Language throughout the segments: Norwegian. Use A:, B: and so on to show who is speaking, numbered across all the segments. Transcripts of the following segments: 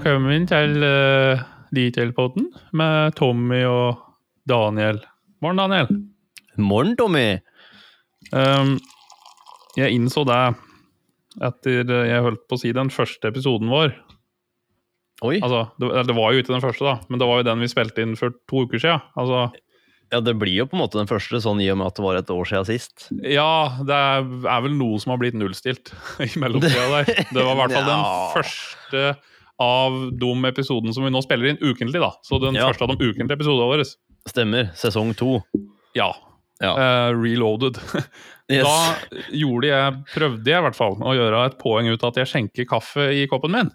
A: Velkommen til uh, Detailpodden med Tommy og Daniel. Morgen, Daniel.
B: Morgen, Tommy.
A: Um, jeg innså det etter uh, jeg holdt på å si den første episoden vår.
B: Oi.
A: Altså, det, det var jo ikke den første, da, men det var jo den vi spilte inn for to uker siden. Altså,
B: Ja, det blir jo på en måte den første, sånn i og med at det var et år siden sist.
A: ja, det er vel noe som har blitt nullstilt i mellomtida der. Det var i hvert fall den første av de episodene som vi nå spiller inn ukentlig, da. Så den
B: Ja.
A: første av de ukentlige episodene våre.
B: Stemmer. Sesong to.
A: Ja.
B: Ja.
A: Uh, reloaded.
B: Yes.
A: Da gjorde jeg, prøvde jeg i hvert fall å gjøre et poeng ut av at jeg skjenker kaffe i koppen min.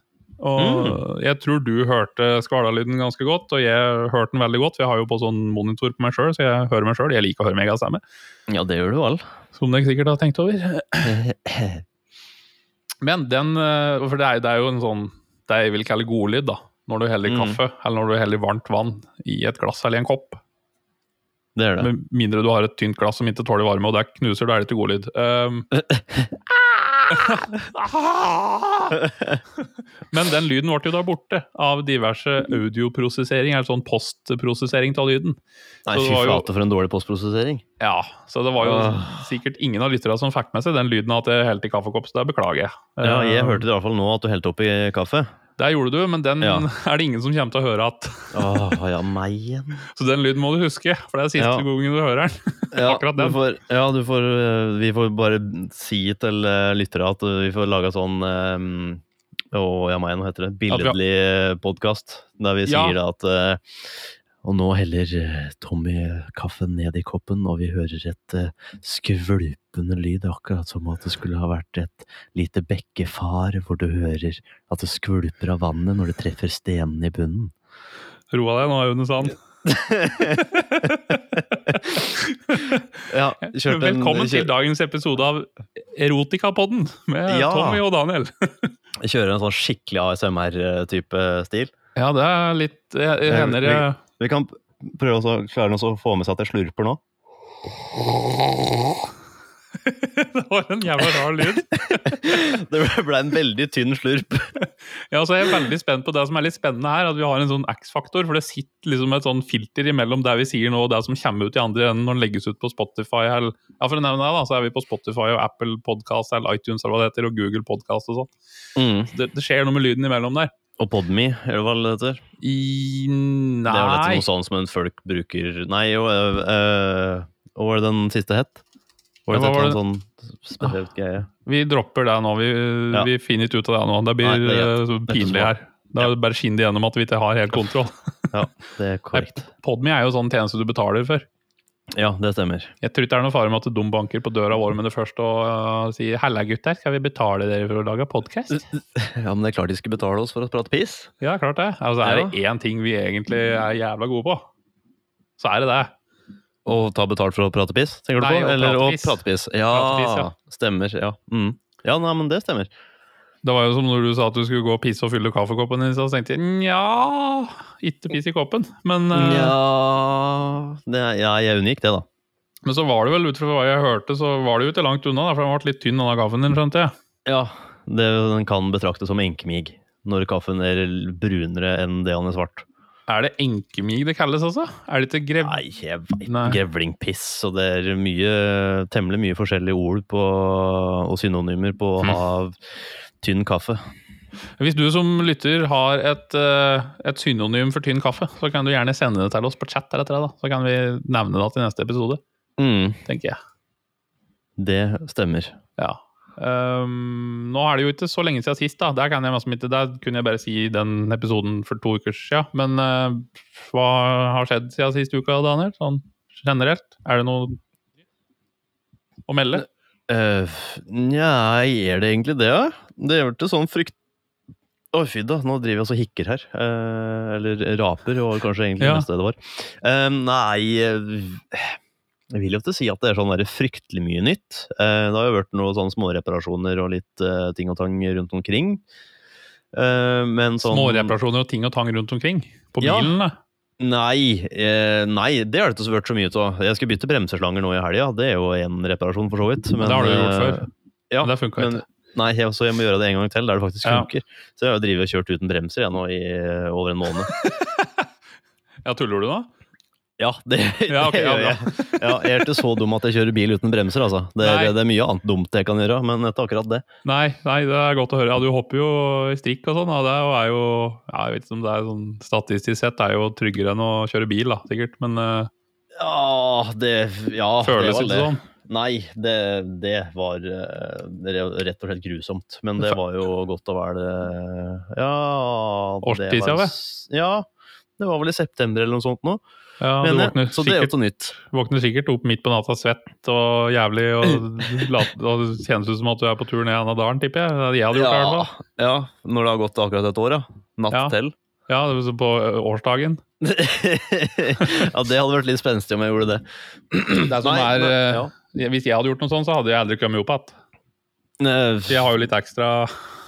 A: Og
B: Mm.
A: jeg tror du hørte skvalalyden ganske godt, og jeg hørte den veldig godt. For jeg har jo på sånn monitor på meg sjøl, så jeg hører meg sjøl. Jeg liker å høre meg egen stemme,
B: Ja, det gjør du vel.
A: som dere sikkert har tenkt over. Men den eh, For det er, det er jo en sånn Det jeg vil kalle godlyd, da. Når du heller
B: Mm.
A: kaffe, eller når du heller varmt vann i et glass eller en kopp.
B: Det er det.
A: Med mindre du har et tynt glass som ikke tåler varme, og det knuser, da er det ikke godlyd. Um, Men den lyden ble jo da borte av diverse audioprosessering, eller sånn postprosessering av lyden.
B: Nei, fy flate for en dårlig postprosessering.
A: Ja, så det var jo sikkert ingen av lytterne som fikk med seg den lyden at jeg helte i kaffekopp, så det beklager jeg.
B: Ja, jeg
A: hørte
B: hørte i hvert fall nå at du helte oppi kaffe.
A: Det gjorde du, men den
B: Ja.
A: er det ingen som kommer til å høre at.
B: Åh, ja, meg igjen.
A: Så den lyden må du huske, for det er siste
B: Ja.
A: gangen du hører den.
B: Ja,
A: Akkurat
B: du
A: den.
B: får, ja, du får øh, Vi får bare si til øh, lyttere at øh, vi får laga sånn um, Å, ja, meg, hva heter det? Billedlig podkast. Der vi sier at øh, Og nå heller øh, Tommy kaffen ned i koppen, og vi hører et øh, skvulpende lyd, akkurat som at det skulle ha vært et lite bekkefar, hvor du hører at det skvulper av vannet når det treffer stenene i bunnen.
A: Roa deg nå, Aune Sand.
B: Ja, kjørte en-
A: Velkommen til dagens episode av Erotikapodden med
B: Ja.
A: Tommy og Daniel.
B: Kjører en sånn skikkelig ASMR-type stil.
A: Ja, det er litt Jeg, jeg
B: Eh,
A: hender jeg
B: Vi kan prøve å klare å få med seg at jeg slurper nå.
A: Det var en jævla rar lyd.
B: Det ble en veldig tynn slurp.
A: Ja, så jeg er veldig spent på det som er litt spennende her, at vi har en sånn X-faktor. For det sitter liksom et sånn filter imellom det vi sier nå og det som kommer ut i andre enden når den legges ut på Spotify. Eller, ja, for å nevne det, da, så er vi på Spotify og Apple Podcast eller iTunes eller hva det heter, og Google Podcast og sånn.
B: Mm.
A: Det, det skjer noe med lyden imellom der.
B: Og Podme, er det hva det heter?
A: I
B: Det er vel dette
A: Nei.
B: noe sånt som en folk bruker Nei, jo øh, øh, Hva var det den siste het? Var det
A: hva
B: et eller sånn spesielt greie?
A: Vi dropper det nå. Vi,
B: Ja.
A: vi finner ikke ut av det nå. Det blir
B: Nei, det
A: eh, pinlig her. Da bare skinner det gjennom at vi ikke har helt kontroll.
B: Ja, det er korrekt.
A: Podme er jo sånn tjeneste du betaler for.
B: Ja, det stemmer.
A: Jeg tror ikke det er noen fare med at de banker på døra vår med det første og uh, sier 'halla, gutter, skal vi betale dere for å lage podkast'?
B: Ja, men det er klart de skal betale oss for å prate piss.
A: Ja, klart det. Altså, er det én ting vi egentlig er jævla gode på, så er det det.
B: Å ta betalt for å prate piss, tenker du
A: Nei,
B: på?
A: å
B: Eller å prate piss. Ja,
A: ja.
B: stemmer. Ja. Mm. ja, nei, men det stemmer.
A: Det var jo som når du sa at du skulle gå og pisse og fylle kaffekoppen din, så tenkte jeg nja, ikke piss i koppen. Men, uh,
B: Ja, det er, ja, jeg unngikk det, da.
A: men så var det vel, ut fra hva jeg hørte, så var det jo ikke langt unna, da, for den ble litt tynn, denne kaffen din, skjønte jeg.
B: Ja, det, den kan betraktes som enkemig når kaffen er brunere enn det han er svart.
A: Er det enkemig det kalles, altså? Er det ikke grev...
B: Nei, jeg veit
A: Nei.
B: Grevlingpiss, og det er mye, temmelig mye forskjellige ord på, og synonymer på å
A: Hm.
B: ha tynn kaffe.
A: Hvis du som lytter har et, eh, et synonym for tynn kaffe, så kan du gjerne sende det til oss på chat. Eller etter det, da. Så kan vi nevne det til neste episode,
B: Mm,
A: tenker jeg.
B: det stemmer.
A: Ja. Um, nå er det jo ikke så lenge siden sist, da. Der, kan jeg, ikke, der kunne jeg bare si den episoden for to uker siden. Men uh, hva har skjedd siden sist uke, Daniel? Sånn generelt? Er det noe å melde?
B: Uh, Nei, er det egentlig det? ja? Det er jo ikke sånn frykt... Oi, fy da, nå driver jeg og hikker her. Uh, eller raper, var kanskje egentlig
A: Ja.
B: det det var. Eh, nei eh, Jeg vil jo ikke si at det er sånn der fryktelig mye nytt. Eh, det har jo vært noen sånne småreparasjoner og litt eh, ting og tang rundt omkring. Eh, men sånn
A: Småreparasjoner og ting og tang rundt omkring? På
B: Ja. Nei, eh, nei, det har det ikke vært så mye av. Jeg skal bytte bremseslanger nå i helga. Det er jo én reparasjon, for så vidt.
A: Men det har du gjort
B: eh,
A: før.
B: Ja,
A: Men det funka ikke.
B: Nei, jeg, så jeg må gjøre det en gang til, der det faktisk
A: Ja.
B: Så jeg har jo drevet og kjørt uten bremser jeg nå i eh, over en måned.
A: Ja, tuller du nå?
B: Ja, det,
A: Ja, okay,
B: det gjør jeg. Ja, jeg er ikke så dum at jeg kjører bil uten bremser, altså. Det er, det er mye annet dumt jeg kan gjøre, men ikke akkurat det.
A: Nei, nei, det er godt å høre. Ja, du hopper jo i strikk og sånn. Ja, det er jo ja, Jeg vet ikke om det er sånn statistisk sett det er jo tryggere enn å kjøre bil, da, sikkert. Men uh,
B: Ja, det Ja,
A: føles ikke sånn.
B: Nei, det, det var eh, rett og slett grusomt. Men det var jo godt å være det Ja det
A: Årstid,
B: var
A: Ja,
B: det var vel i september eller noe sånt nå.
A: Ja, du våkner
B: jeg. Så det er jo noe nytt.
A: våkner sikkert opp midt på natta svett og jævlig, og, og det kjennes ut som at du er på tur ned av dalen, tipper jeg. Jeg hadde gjort det i hvert fall.
B: ja, når det har gått akkurat et år, ja. Natt
A: Ja.
B: til.
A: Ja, det var på årsdagen.
B: ja, det hadde vært litt spenstig om jeg gjorde det.
A: Det som
B: Nei,
A: er, eh, Hvis jeg hadde gjort noe sånt, så hadde jeg aldri kommet opp igjen.
B: Eh,
A: Jeg har jo litt ekstra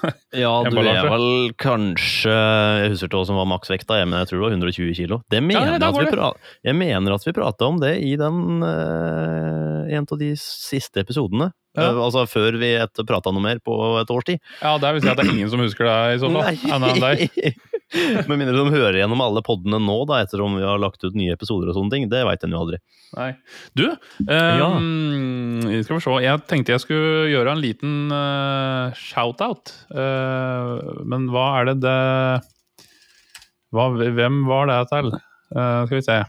B: Ja, du er vel kanskje Jeg husker ikke hva som var maksvekta, men jeg tror det var 120 kilo. Det mener
A: Ja, det.
B: pra jeg mener at vi prata om det i den uh, en av de siste episodene.
A: Ja.
B: Uh, altså før vi prata noe mer på et års tid.
A: Ja, det vil si at det er ingen som husker det i så fall. Annet enn deg.
B: Med mindre de hører gjennom alle podene nå, da, etter om vi har lagt ut nye episoder og sånne ting. Det veit en jo aldri.
A: Nei. Du, ehm, skal vi se. Jeg tenkte jeg skulle gjøre en liten uh, shout-out. Eh, men hva er det det hva, Hvem var det til? Eh, skal vi se.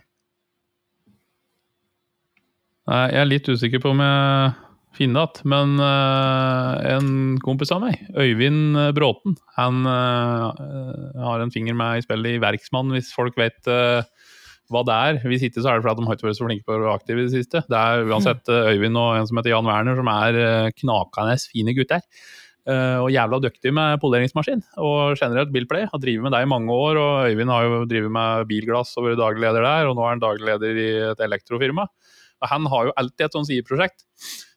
A: Jeg er litt usikker på om jeg finner igjen, men eh, en kompis av meg, Øyvind Bråten, han har en finger med i spillet i Verksmann, hvis folk vet hva det er. Hvis ikke så er det fordi de har ikke vært så flinke på å være aktive i det siste. Det er uansett Øyvind og en som heter Jan Werner, som er knakende fine gutter. Eh, og jævla dyktig med poleringsmaskin og generelt bilplay. Har drevet med det i mange år. og Øyvind har jo drevet med bilglass og vært daglig leder der, og nå er han daglig leder i et elektrofirma. Og han har jo alltid et sånt sideprosjekt.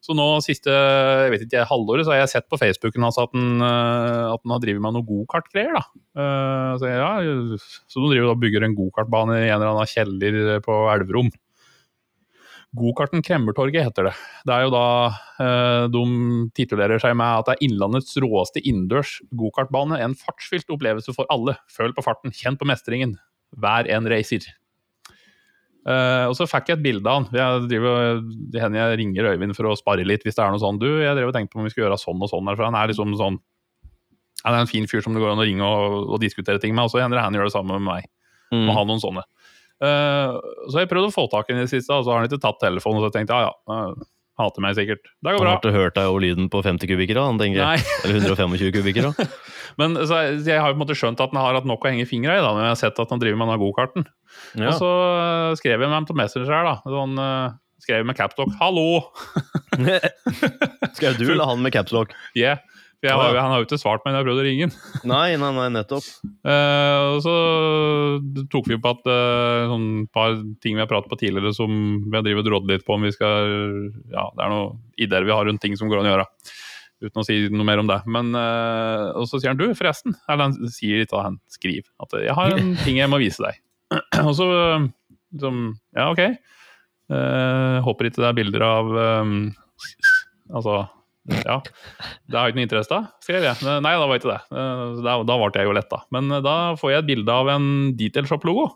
A: Så nå siste jeg vet ikke, halvåret så har jeg sett på Facebooken hans at han, eh, at han har drevet med noe gokartgreier. Eh, Så, ja, så nå driver og bygger en gokartbane i en eller annen kjeller på Elverum. Gokarten Kremmertorget heter det. Det er jo da eh, De titulerer seg med at det er Innlandets råeste innendørs gokartbane. En fartsfylt opplevelse for alle. Føl på farten, kjenn på mestringen. Hver en racer. Eh, og så fikk jeg et bilde av han. Jeg driver, jeg ringer Øyvind for å spare litt hvis det er noe sånn. Du, jeg drev og tenkte på om vi skulle gjøre sånn og sånn. her, For han er liksom sånn Han er en fin fyr som det går an å ringe og, og diskutere ting med. Og så hender det han gjør det samme med meg.
B: Mm.
A: Må ha noen sånne. Eh, så har jeg prøvd å få tak i den i det siste, og så har han ikke tatt telefonen. Og så tenkte jeg ja, ja, uh, hater meg sikkert. Det går bra.
B: Han har ikke hørt deg over lyden på 50 kubikker, da, han tenker.
A: Nei,
B: Eller 125 kubikker, da.
A: men så jeg, jeg har jo på en måte skjønt at han har hatt nok å henge fingra i, da, når jeg har sett at han driver med denne gokarten.
B: Ja.
A: Og så uh, skrev jeg med ham på Messenger her, da. Sånn, uh, skrev med capstock 'hallo'.
B: Skrev du eller han med capstock?
A: Yeah. For jeg ja. han har jo ikke svart meg når jeg prøvde å ringe han.
B: Nei, nei, nei, nettopp.
A: Eh, og så tok vi på at uh, sånn par ting vi har pratet på tidligere som vi har drevet rådd litt på om vi skal Ja, det er noen ideer vi har rundt ting som går an å gjøre. Uten å si noe mer om det. Men eh, Og så sier han du, forresten. Eller han sier ikke, han skriver at jeg har en ting jeg må vise deg. og så liksom Ja, OK. Eh, håper ikke det er bilder av um, Altså ja. Det har jeg ikke noe interesse av, skrev jeg. Nei, da var ikke det. Eh, Da, da ble jeg jo letta. Men eh, da får jeg et bilde av en Detail Shop-logo.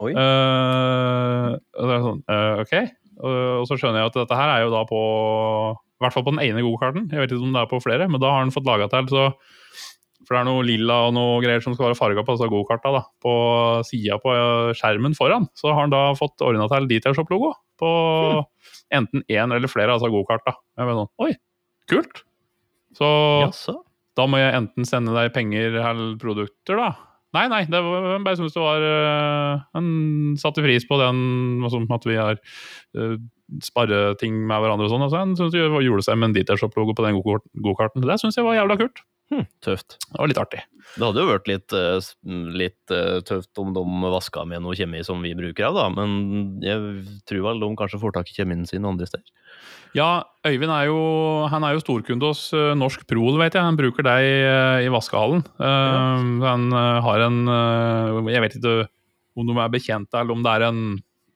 B: Oi.
A: Uh, og er sånn, uh, ok. Og, og så skjønner jeg at dette her er jo da på I hvert fall på den ene gokarten. Jeg vet ikke om det er på flere, men da har han fått laga til så For det er noe lilla og noe greier som skal være farga på disse gokarta. På sida på skjermen foran så har han da fått ordna til Detail Shop-logo på enten én eller flere av disse gokarta. Sånn, Oi, kult! Så
B: Jaså?
A: da må jeg enten sende deg penger eller produkter, da. Nei, nei, det var, jeg bare syntes det var En satte pris på den at vi har sparre sparreting med hverandre og sånn. Altså, han syntes det gjorde seg med en Detailshop-logo på den gokart- gokarten. Det syns jeg var jævla kult.
B: Hm, tøft.
A: Det var litt artig.
B: Det hadde jo vært litt, eh, litt eh, tøft om de vaska med noe kjemi som vi bruker av, da. Men jeg tror vel de kanskje får tak i kjemien sin andre steder.
A: Ja, Øyvind er jo, han er jo storkunde hos øh, Norsk Prol, vet jeg. Han bruker deg i vaskehallen. Ja. Han har en Jeg vet ikke om de er bekjente, eller om det er en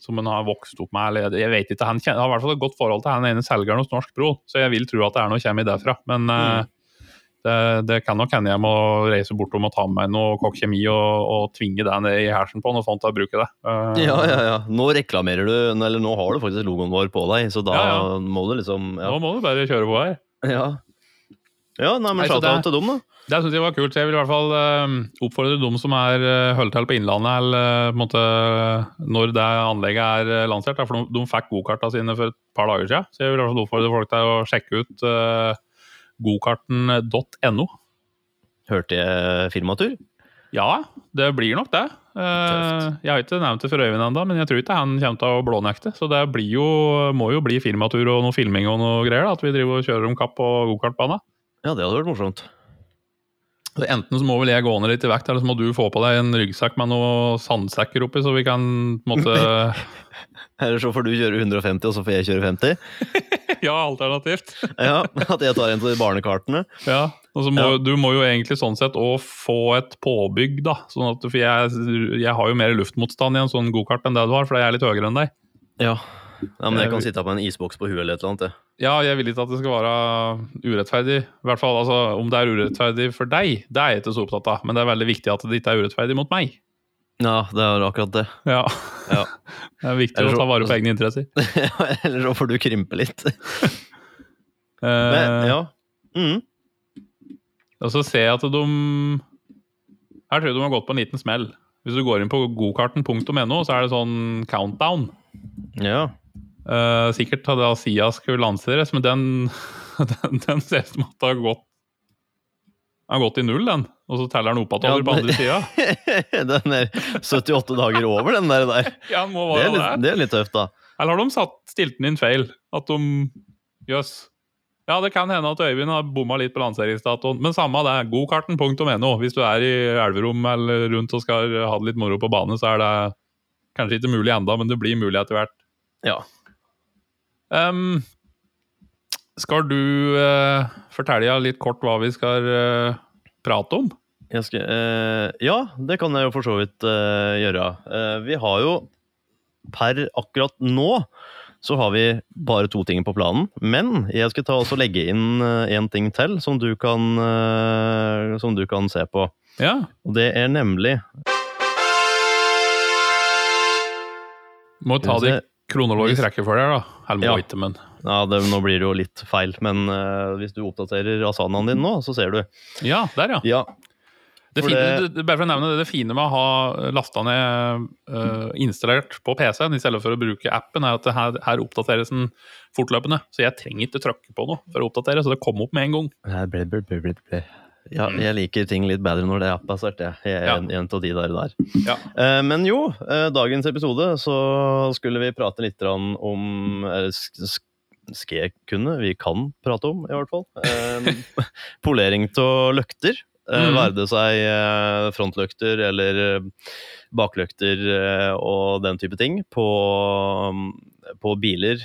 A: som han har vokst opp med. eller jeg vet ikke, Han har i hvert fall et godt forhold til han ene selgeren hos Norsk Prol, så jeg vil tro at det er noe kjemi derfra. Men øh, Det, det kan nok hende jeg må reise bortom og ta med meg noe kokk kjemi og, og tvinge deg ned i hersen på noe sånt og bruke det. Uh,
B: Ja, ja, ja. Nå reklamerer du, eller nå har du faktisk logoen vår på deg, så da
A: Ja, ja.
B: må du liksom Ja.
A: Nå må du bare kjøre på her.
B: ja. ja nei, men shout-out til dem, da.
A: Det syns jeg var kult. Jeg vil i hvert fall uh, oppfordre dem som er uh, holder til på Innlandet, eller uh, måte når det anlegget er eh, lansert. da, For de, de fikk gokarta sine for et par dager siden. Så jeg vil i hvert fall oppfordre folk til å sjekke ut uh, gokarten.no.
B: Hørte jeg firmatur?
A: Ja, det blir nok det. Eh,
B: Tøft.
A: jeg har ikke nevnt det for Øyvind ennå, men jeg tror ikke han kommer til å blånekte. Så det blir jo, må jo bli firmatur og noe filming og noe greier. da, At vi driver og kjører om kapp på gokartbane.
B: Ja, det hadde vært morsomt.
A: Så Enten så må vel jeg gå ned litt i vekt, eller så må du få på deg en ryggsekk med noen sandsekker oppi, så vi kan på en måte
B: Eller så får du kjøre 150, og så får jeg kjøre 50.
A: Ja, alternativt.
B: Ja, At jeg tar en av de barnekartene.
A: Ja. Og så må,
B: Ja.
A: Du må jo egentlig sånn sett òg få et påbygg, da. Sånn at, for jeg, jeg har jo mer luftmotstand i en sånn gokart enn det du har, for jeg er litt høyere enn deg.
B: Ja. Ja men jeg kan sitte på en isboks på huet eller et eller annet.
A: Ja, jeg vil ikke at det skal være urettferdig. I hvert fall, altså, Om det er urettferdig for deg, det er jeg ikke så opptatt av. Men det er veldig viktig at det ikke er urettferdig mot meg.
B: Ja, det er akkurat det.
A: Ja.
B: Ja.
A: Det er viktig
B: så,
A: å ta vare på egne interesser.
B: Eller så får du krympe litt.
A: Eh,
B: Men, ja. Mm.
A: Og så ser jeg at de Her tror jeg de har gått på en liten smell. Hvis du går inn på gokarten.no, så er det sånn countdown.
B: ja.
A: Eh, sikkert hadde Asia skulle lanseres, men den, den, den ser ut som at det har gått den har gått i null, den. Og så teller den opp igjen
B: Ja,
A: på andre sida.
B: Den er 78 dager over, den der. der.
A: Ja,
B: Det er litt,
A: det.
B: er litt tøft, da.
A: Eller har de satt, stilt den inn feil? At de Jøss. Ja, det kan hende at Øyvind har bomma litt på lanseringsdatoen. Men samme det. Gokarten.no. Hvis du er i Elverum eller rundt og skal ha det litt moro på bane, så er det kanskje ikke mulig enda, men det blir mulig etter hvert.
B: Ja.
A: Ehm, skal du uh, fortelle litt kort hva vi skal uh, prate om?
B: Skal, uh, ja, det kan jeg jo for så vidt gjøre. Vi har jo per akkurat nå så har vi bare to ting på planen. Men jeg skal ta også legge inn én ting til som du, kan, som du kan se på.
A: Ja.
B: Og det er nemlig
A: Må ta det kronologisk rekkefølge, da. Må
B: Ja.
A: Wittemann.
B: Ja, det, nå blir det jo litt feil, men uh, hvis du oppdaterer asanaen din nå, så ser du.
A: Ja, der, ja.
B: Ja,
A: Det fine,
B: det-
A: det, bare for å nevne det, det fine med å ha lasta ned uh, installert på PC-en i stedet for å bruke appen, er at det her, her oppdateres den fortløpende. Så jeg trenger ikke trykke på noe for å oppdatere, så det kom opp med en gang.
B: Ble, ble, ble, ble. Ja, jeg liker ting litt bedre når det er appbasert. Jeg Jeg er
A: Ja.
B: en, av de der. der.
A: Ja.
B: Eh, men jo, eh, dagens episode så skulle vi prate litt om eller sk- sk- Skal jeg kunne? Vi kan prate om, i hvert fall. Eh, polering av løkter. Eh,
A: Mhm.
B: Være det seg eh, frontløkter eller eh, bakløkter og den type ting på, på biler,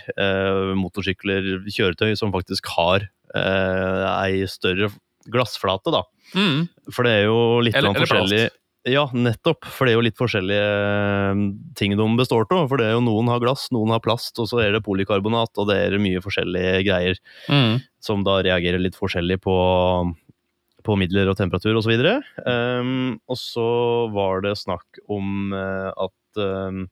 B: motorsykler, kjøretøy som faktisk har ei større glassflate, da.
A: Mm.
B: For det er jo litt
A: Eller- eller
B: forskjellig plast. Ja, nettopp. For det er jo litt forskjellige eh, ting de består av. For det er jo noen har glass, noen har plast, og så er det polykarbonat, og det er mye forskjellige greier
A: Mm.
B: som da reagerer litt forskjellig på, på midler og temperatur osv. Og, um, og så var det snakk om uh, at um,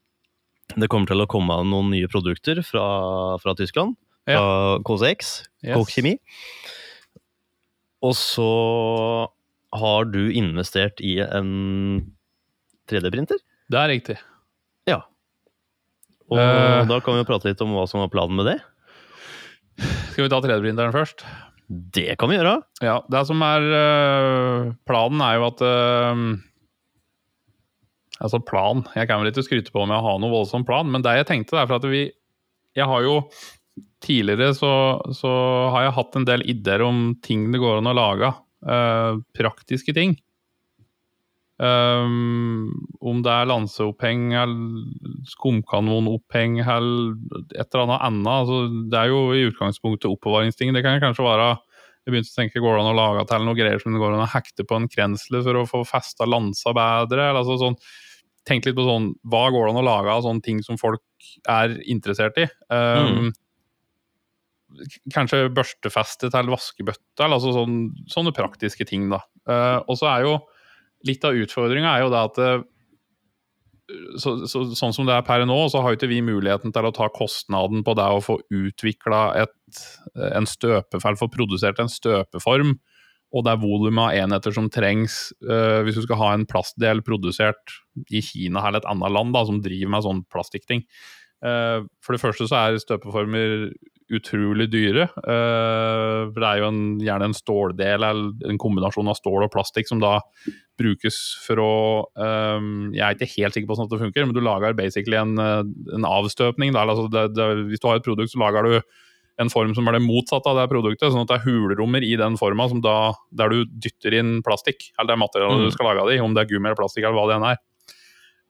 B: det kommer til å komme noen nye produkter fra, fra Tyskland. Fra KCX,
A: Yes.
B: Koch Kjemi. Og så har du investert i en 3D-printer.
A: Det er riktig. Ja.
B: Og
A: uh,
B: da kan vi jo prate litt om hva som var planen med det.
A: Skal vi ta 3D-printeren først?
B: Det kan vi gjøre.
A: Ja, det som er øh, planen er jo at øh, Altså, plan Jeg kan vel ikke skryte på om jeg har noe voldsom plan, men det jeg tenkte, er for at vi Jeg har jo Tidligere så, så har jeg hatt en del ideer om ting det går an å lage. Uh, praktiske ting. Um, om det er lanseoppheng eller skumkanonoppheng eller et eller annet annet. Altså, det er jo i utgangspunktet oppbevaringsting. Det kan kanskje være jeg begynte å tenke, Går det an å lage til noen greier som det går an å hekte på en krensle for å få festa lansa bedre? eller altså sånn, Tenk litt på sånn, hva går det an å lage av sånne ting som folk er interessert i? Um, kanskje børstefeste til vaskebøtte, eller altså sånn, sånne praktiske ting, da. Uh, og så er jo litt av utfordringa er jo det at eh, så, så, sånn som det er per nå, så har jo ikke vi muligheten til å ta kostnaden på det å få utvikla en støpefell, få produsert en støpeform, og det er volumet av enheter som trengs uh, hvis du skal ha en plastdel produsert i Kina eller et annet land da, som driver med sånn plastikkting. Uh, for det første så er støpeformer utrolig dyre. Uh, det er jo en, gjerne en ståldel eller en kombinasjon av stål og plastikk som da brukes for å um, Jeg er ikke helt sikker på hvordan det funker, men du lager basically en, en avstøpning. Altså det, det, hvis du har et produkt, så lager du en form som er det motsatte av det produktet. Sånn at det er hulrommer i den forma der du dytter inn plastikk. Eller det materialet mm. du skal lage av det i, om det er gummi eller plastikk eller hva det enn er.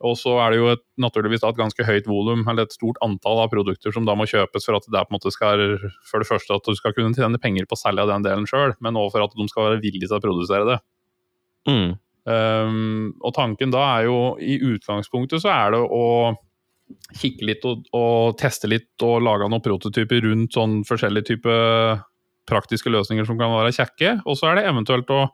A: Og så er det jo et, naturligvis et ganske høyt volum, eller et stort antall av produkter som da må kjøpes for at det på en måte skal For det første at du skal kunne tjene penger på å av den delen sjøl, men òg for at de skal være villige til å produsere det. Mm. Um, og tanken da er jo I utgangspunktet så er det å kikke litt og, og teste litt og lage noen prototyper rundt sånn forskjellige typer praktiske løsninger som kan være kjekke. Og så er det eventuelt å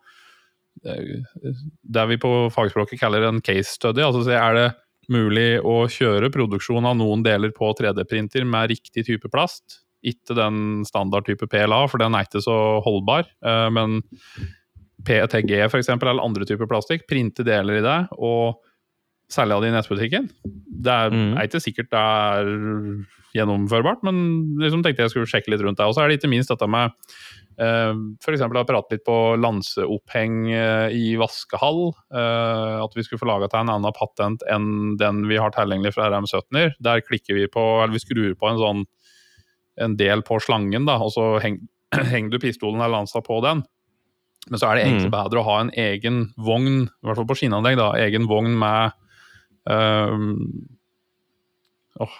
A: Det vi på fagspråket kaller en case study. altså Er det mulig å kjøre produksjon av noen deler på 3D-printer med riktig type plast? Ikke den standard type PLA, for den er ikke så holdbar. Eh, men PETG f.eks., eller andre typer plastikk. Printe deler i det. og selge det i nettbutikken. Det er, mm. er ikke sikkert det er gjennomførbart, men liksom tenkte jeg skulle sjekke litt rundt det. Og så er det ikke minst dette med f.eks. å prate litt på lanseoppheng uh, i vaskehall. Uh, at vi skulle få laga til en annen patent enn den vi har tilgjengelig fra RM17-er. Der klikker vi på, eller vi skrur på en sånn en del på slangen, da, og så heng, henger du pistolen eller lansa på den. Men så er det egentlig mm. bedre å ha en egen vogn, i hvert fall på skinnanlegg, da, egen vogn med Um, oh.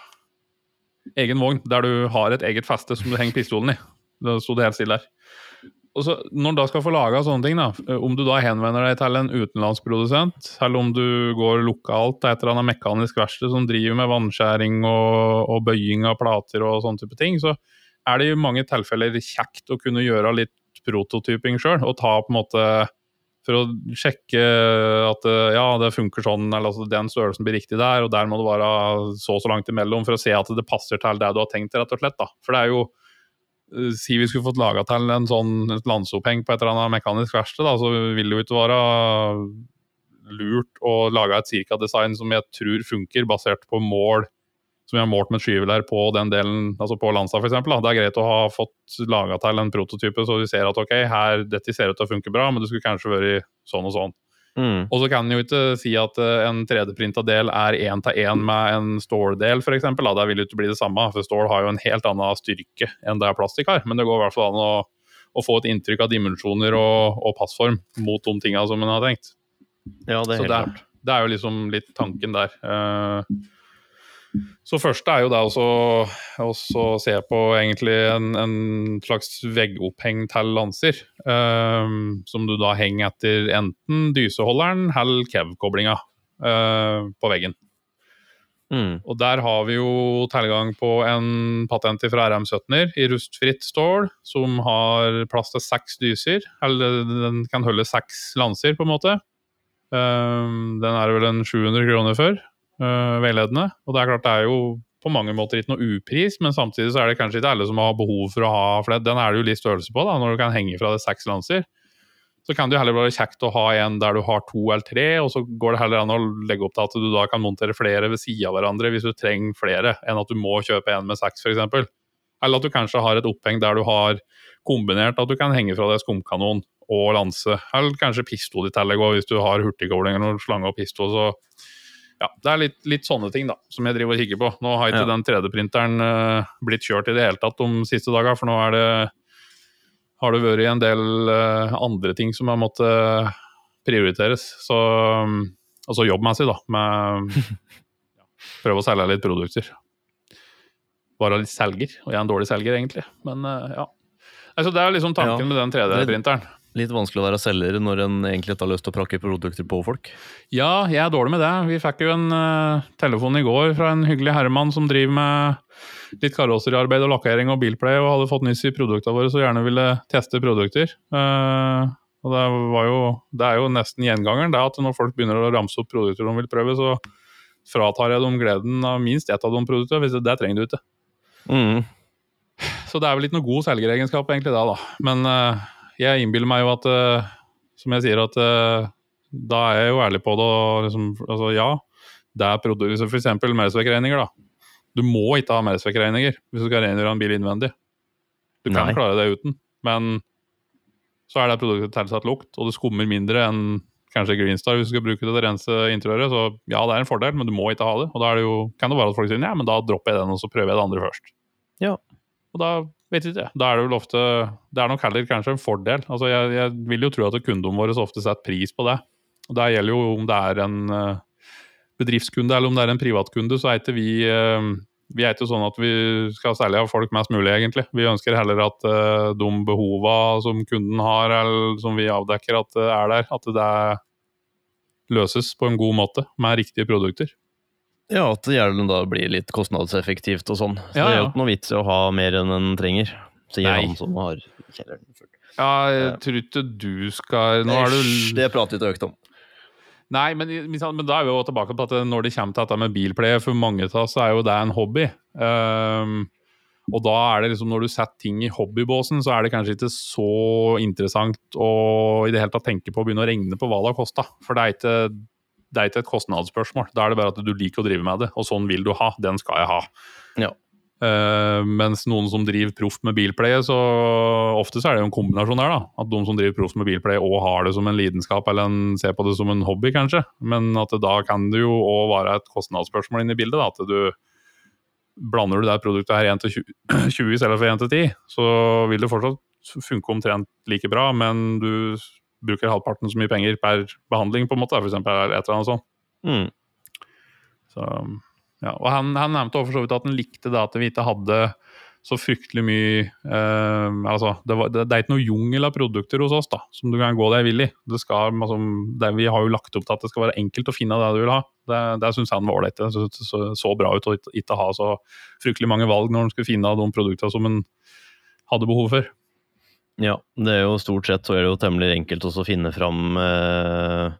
A: Egen vogn der du har et eget feste som du henger pistolen i. Det sto det helt stille der. Og så, når du da skal få laga sånne ting, da, om du da henvender deg til en utenlandsprodusent, eller om du går lokalt til et eller annet mekanisk verksted som driver med vannskjæring og, og, bøying av plater og sånne type ting, så er det i mange tilfeller kjekt å kunne gjøre litt prototyping sjøl, og ta på en måte for å sjekke at ja, det funker sånn, eller altså den størrelsen blir riktig der, og der må det være så og så langt imellom for å se at det passer til det du har tenkt, rett og slett. da. For det er jo Si vi skulle fått laga til en sånn, et landsoppheng på et eller annet mekanisk verksted, så vil det jo ikke være lurt å lage et cirka-design som jeg tror funker, basert på mål som vi har målt med skyvelær på den delen, altså på Lanza f.eks. Det er greit å ha fått laga til en prototype, så vi ser at ok, her, dette ser ut til å funke bra, men det skulle kanskje vært sånn og sånn. Mm. Og så kan en jo ikke si at eh, en 3D-printa del er én til én med en ståldel, f.eks. Det vil jo ikke bli det samme, for stål har jo en helt annen styrke enn det plastikk har. Men det går i hvert fall an å, å få et inntrykk av dimensjoner og, og passform mot de tinga som en har tenkt.
B: Ja, det er helt
A: det,
B: klart.
A: Det er jo liksom litt tanken der. Uh, så første er jo da å se på egentlig en, en slags veggoppheng til lanser. Um, som du da henger etter enten dyseholderen eller kev-koblinga uh, på veggen. Mm. Og der har vi jo tilgang på en patent fra RM17-er i rustfritt stål, som har plass til seks dyser. Eller den kan holde seks lanser, på en måte. Um, den er vel en 700 kroner for uh, veiledende. Og det er klart det er jo på mange måter ikke noe upris, men samtidig så er det kanskje ikke alle som har behov for å ha for Den er det jo litt størrelse på, da, når du kan henge fra det seks lanser. Så kan det jo heller være kjekt å ha en der du har to eller tre, og så går det heller an å legge opp til at du da kan montere flere ved sida av hverandre hvis du trenger flere, enn at du må kjøpe en med seks, f.eks. Eller at du kanskje har et oppheng der du har kombinert at du kan henge fra deg skumkanon og lanse, eller kanskje pistol i tillegg, hvis du har hurtigkobling eller slange og pistol. så ja, det er litt, litt, sånne ting da, som jeg driver og kikker på. Nå har ikke ja. den 3D-printeren uh, blitt kjørt i det hele tatt de siste dager, for nå er det, har det vært en del uh, andre ting som har måttet prioriteres. Så, um, altså jobbmessig, da. Med ja, prøve å selge litt produkter. Være litt selger, og jeg er en dårlig selger, egentlig. Men uh, ja. Altså, det er liksom tanken ja. med den 3D-printeren.
B: Litt vanskelig å være selger når en egentlig ikke har lyst til å prakke produkter på folk?
A: Ja, jeg er dårlig med det. Vi fikk jo en uh, telefon i går fra en hyggelig herremann som driver med litt karosseriarbeid og lakkering og bilplay, og hadde fått nyss i produktene våre, så gjerne ville teste produkter. Uh, og det, var jo, det er jo nesten gjengangeren det at når folk begynner å ramse opp produkter de vil prøve, så fratar jeg dem gleden av minst ett av de produktene, hvis det, det trenger du ikke.
B: Mm.
A: Så det er vel ikke noe god selgeregenskap egentlig da, da. Men uh, jeg innbiller meg jo at, uh, som jeg sier, at uh, da er jeg jo ærlig på det. Og liksom, altså, ja, det er produkter, f.eks. Mersvek-regninger. da. Du må ikke ha Mersvek-regninger hvis du skal rengjøre en bil innvendig. Du kan
B: Nei.
A: klare det uten, men så er det produktet tilsatt lukt, og det skummer mindre enn kanskje Greenstar hvis du skal bruke det til å rense interiøret. Så ja, det er en fordel, men du må ikke ha det. Og da er det jo, kan det være at folk sier ja, men da dropper jeg den, og så prøver jeg det andre først.
B: Ja.
A: Og da vet ikke, da er det vel ofte Det er nok heller kanskje en fordel. Altså, jeg, jeg vil jo tro at kundene våre så ofte setter pris på det. Og Det gjelder jo om det er en eh, bedriftskunde eller om det er en privatkunde, så er ikke vi eh, vi er ikke sånn at vi skal selge av folk mest mulig, egentlig. Vi ønsker heller at eh, de behova som kunden har, eller som vi avdekker at det er der, at det løses på en god måte med riktige produkter.
B: Ja, at det da blir litt kostnadseffektivt og sånn. Så
A: Ja,
B: det er jo ikke noe vits i å ha mer enn en trenger, sier
A: Nei.
B: han som har kjelleren full.
A: Ja, jeg
B: Ja.
A: tror ikke du skal Nå er du
B: Det prater vi ikke økt om.
A: Nei, men, men da er vi jo tilbake på at når det kommer til dette med bilpleie, for mange av oss er jo det en hobby. Um, og da er det liksom, når du setter ting i hobbybåsen, så er det kanskje ikke så interessant å i det hele tatt tenke på å begynne å regne på hva det har kosta. For det er, ikke, det er ikke et kostnadsspørsmål. Da er det bare at du liker å drive med det, og sånn vil du ha. Den skal jeg ha.
B: Ja.
A: Uh, mens noen som driver proft med bilpleie, så ofte så er det jo en kombinasjon der. da, At de som driver proft med bilpleie òg har det som en lidenskap eller en, ser på det som en hobby, kanskje. Men at det, da kan det jo òg være et kostnadsspørsmål inne i bildet. da, At du blander du det produktet her 1 til 20 20 i stedet for 1 til 10, så vil det fortsatt funke omtrent like bra, men du bruker halvparten så mye penger per behandling, på en måte, for eksempel, eller et eller annet sånt.
B: Mm.
A: Så, ja. Og han, han nevnte for så vidt at han likte det at vi ikke hadde så fryktelig mye eh, altså, det, var, det, det er ikke noe jungel av produkter hos oss da, som du kan gå deg vill i. Altså, vi har jo lagt opp til at det skal være enkelt å finne det du vil ha. Det, det syns han var ålreit. Det så, så, så bra ut å ikke- ikke ha så fryktelig mange valg når han skulle finne de produktene som han hadde behov for.
B: Ja, det er jo stort sett så er det jo temmelig enkelt også å finne fram eh,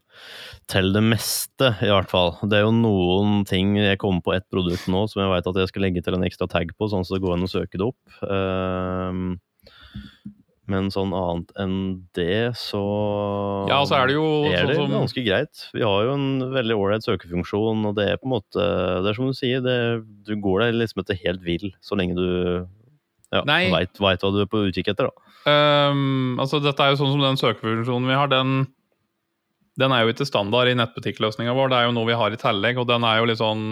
B: til det meste, i hvert fall. Det er jo noen ting Jeg kommer på ett produkt nå som jeg vet at jeg skal legge til en ekstra tag på, sånn at det går an å søke det opp. Eh, men sånn annet enn det, så
A: Ja, så er det jo
B: er
A: sånn
B: det
A: som
B: ganske greit. Vi har jo en veldig ålreit søkefunksjon, og det er på en måte Det er som du sier, det, du går deg liksom etter helt vill så lenge du ja,
A: Nei.
B: veit hva du er på utkikk etter, da.
A: Um, altså dette er jo sånn som den søkefunksjonen vi har, den, den er jo ikke standard i nettbutikkløsninga vår. Det er jo noe vi har i tillegg, og den er jo litt sånn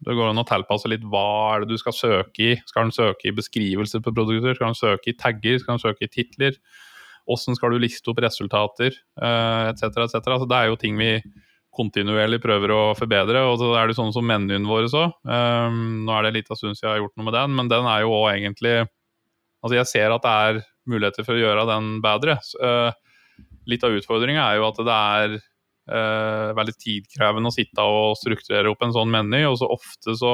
A: Det går an å tilpasse litt hva er det du skal søke i. Skal den søke i beskrivelser på produkter? Skal den søke i tagger? Skal den søke i titler? Hvordan skal du liste opp resultater? Uh, etc., Et Altså, det er jo ting vi kontinuerlig prøver å forbedre. Og så er det sånn som menyen vår òg. nå er det litt av stund siden jeg har gjort noe med den, men den er jo òg egentlig Altså, jeg ser at det er muligheter for å gjøre den bedre. Så, eh, litt av utfordringa er jo at det er uh, veldig tidkrevende å sitte og strukturere opp en sånn meny, og så ofte så,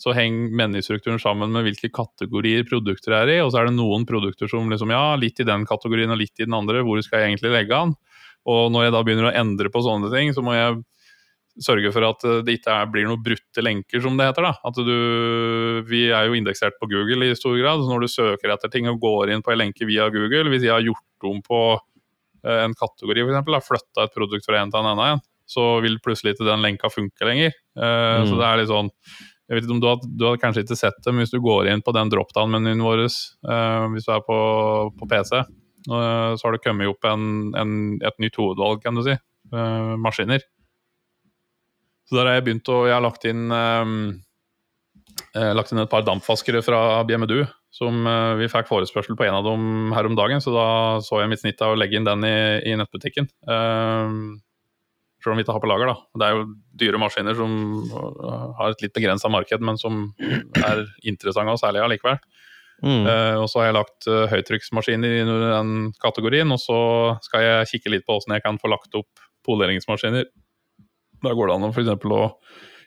A: så henger menystrukturen sammen med hvilke kategorier produkter er i, og så er det noen produkter som liksom, ja, litt i den kategorien og litt i den andre, hvor skal jeg egentlig legge an? Og når jeg da begynner å endre på sånne ting, så må jeg sørge for at eh, det ikke er, blir noen brutte lenker, som det heter. da. At du, Vi er jo indeksert på Google i stor grad, så når du søker etter ting og går inn på en lenke via Google, hvis jeg har gjort om på eh, en kategori, f.eks., har flytta et produkt fra en til en annen, så vil plutselig ikke den lenka funke lenger. Eh,
B: Mm.
A: Så det er litt sånn jeg vet ikke om Du har, du har kanskje ikke sett det, men hvis du går inn på den dropdown-menyen vår, hvis du er på, på PC, så har det kommet opp en, en, et nytt hovedvalg, kan du si. maskiner. Så der har jeg begynt å Jeg har lagt inn ehm, eh, lagt inn et par dampvaskere fra BMDU. Som eh, vi fikk forespørsel på en av dem her om dagen, så da så jeg mitt snitt av å legge inn den i, i nettbutikken. Ehm, selv om vi ikke har på lager, da. Det er jo dyre maskiner som eh, har et litt begrensa marked, men som er interessante og særlige allikevel.
B: Mm.
A: Uh, og så har jeg lagt uh, høytrykksmaskiner i den kategorien, og så skal jeg kikke litt på hvordan jeg kan få lagt opp polderingsmaskiner. Da går det an å eksempel å,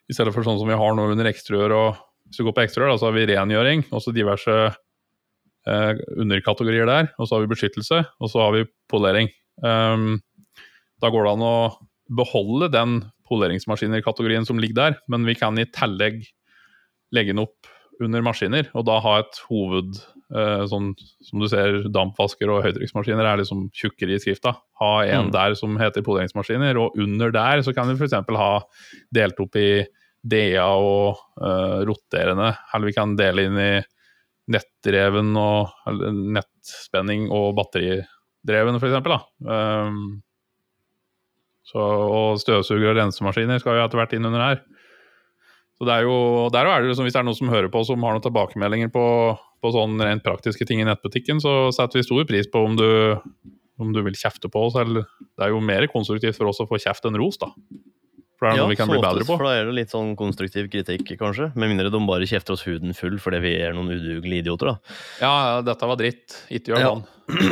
A: i stedet for sånn som vi har nå under ekstrør og Hvis du går på ekstrarør, så har vi rengjøring, og så diverse eh, underkategorier der. Og så har vi beskyttelse, og så har vi polering. Um, da går det an å beholde den poleringsmaskiner-kategorien som ligger der, men vi kan i tillegg legge den opp under maskiner, og da ha et hoved sånn som du ser, dampvasker og høytrykksmaskiner er liksom tjukkere i skrifta. Ha en
B: Mm.
A: der som heter poleringsmaskiner, og under der så kan vi f.eks. ha delt opp i DA og uh, roterende, eller vi kan dele inn i nettdreven og eller nettspenning og batteridreven, f.eks. Um, så, og støvsuger og rensemaskiner skal jo etter hvert inn under her. Så det er jo, der er det liksom, Hvis det er noen som hører på som har noen tilbakemeldinger på, på sånn rent praktiske ting i nettbutikken, så setter vi stor pris på om du, om du vil kjefte på oss. Eller, det er jo mer konstruktivt for oss å få kjeft enn ros, da. For det er noe vi kan bli bedre
B: på.
A: på.
B: For da er det litt sånn konstruktiv kritikk, kanskje. Med mindre de bare kjefter oss huden full fordi vi er noen udugelige idioter, da.
A: Ja, dette var dritt. Ikke gjør
B: Ja.
A: sånn.